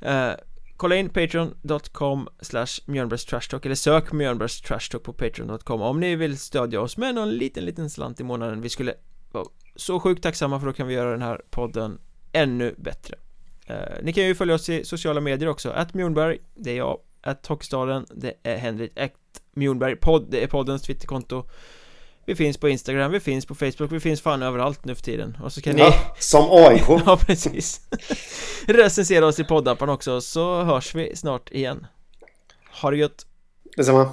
Eh, Kolla in patreon.com slash mjölnbergstrashtalk eller sök mjölnbergstrashtalk på patreon.com om ni vill stödja oss med någon liten, liten slant i månaden. Vi skulle vara så sjukt tacksamma för då kan vi göra den här podden ännu bättre. Eh, ni kan ju följa oss i sociala medier också, att Mjornberg, det är jag, att Hockeystaden, det är Henrik, att Mjornberg podd, det är poddens twitterkonto Vi finns på Instagram, vi finns på Facebook, vi finns fan överallt nu för tiden och så kan ni ja. Som AIK. *laughs* Ja, precis Recensera oss i poddappen också, så hörs vi snart igen Ha det gött! Detsamma.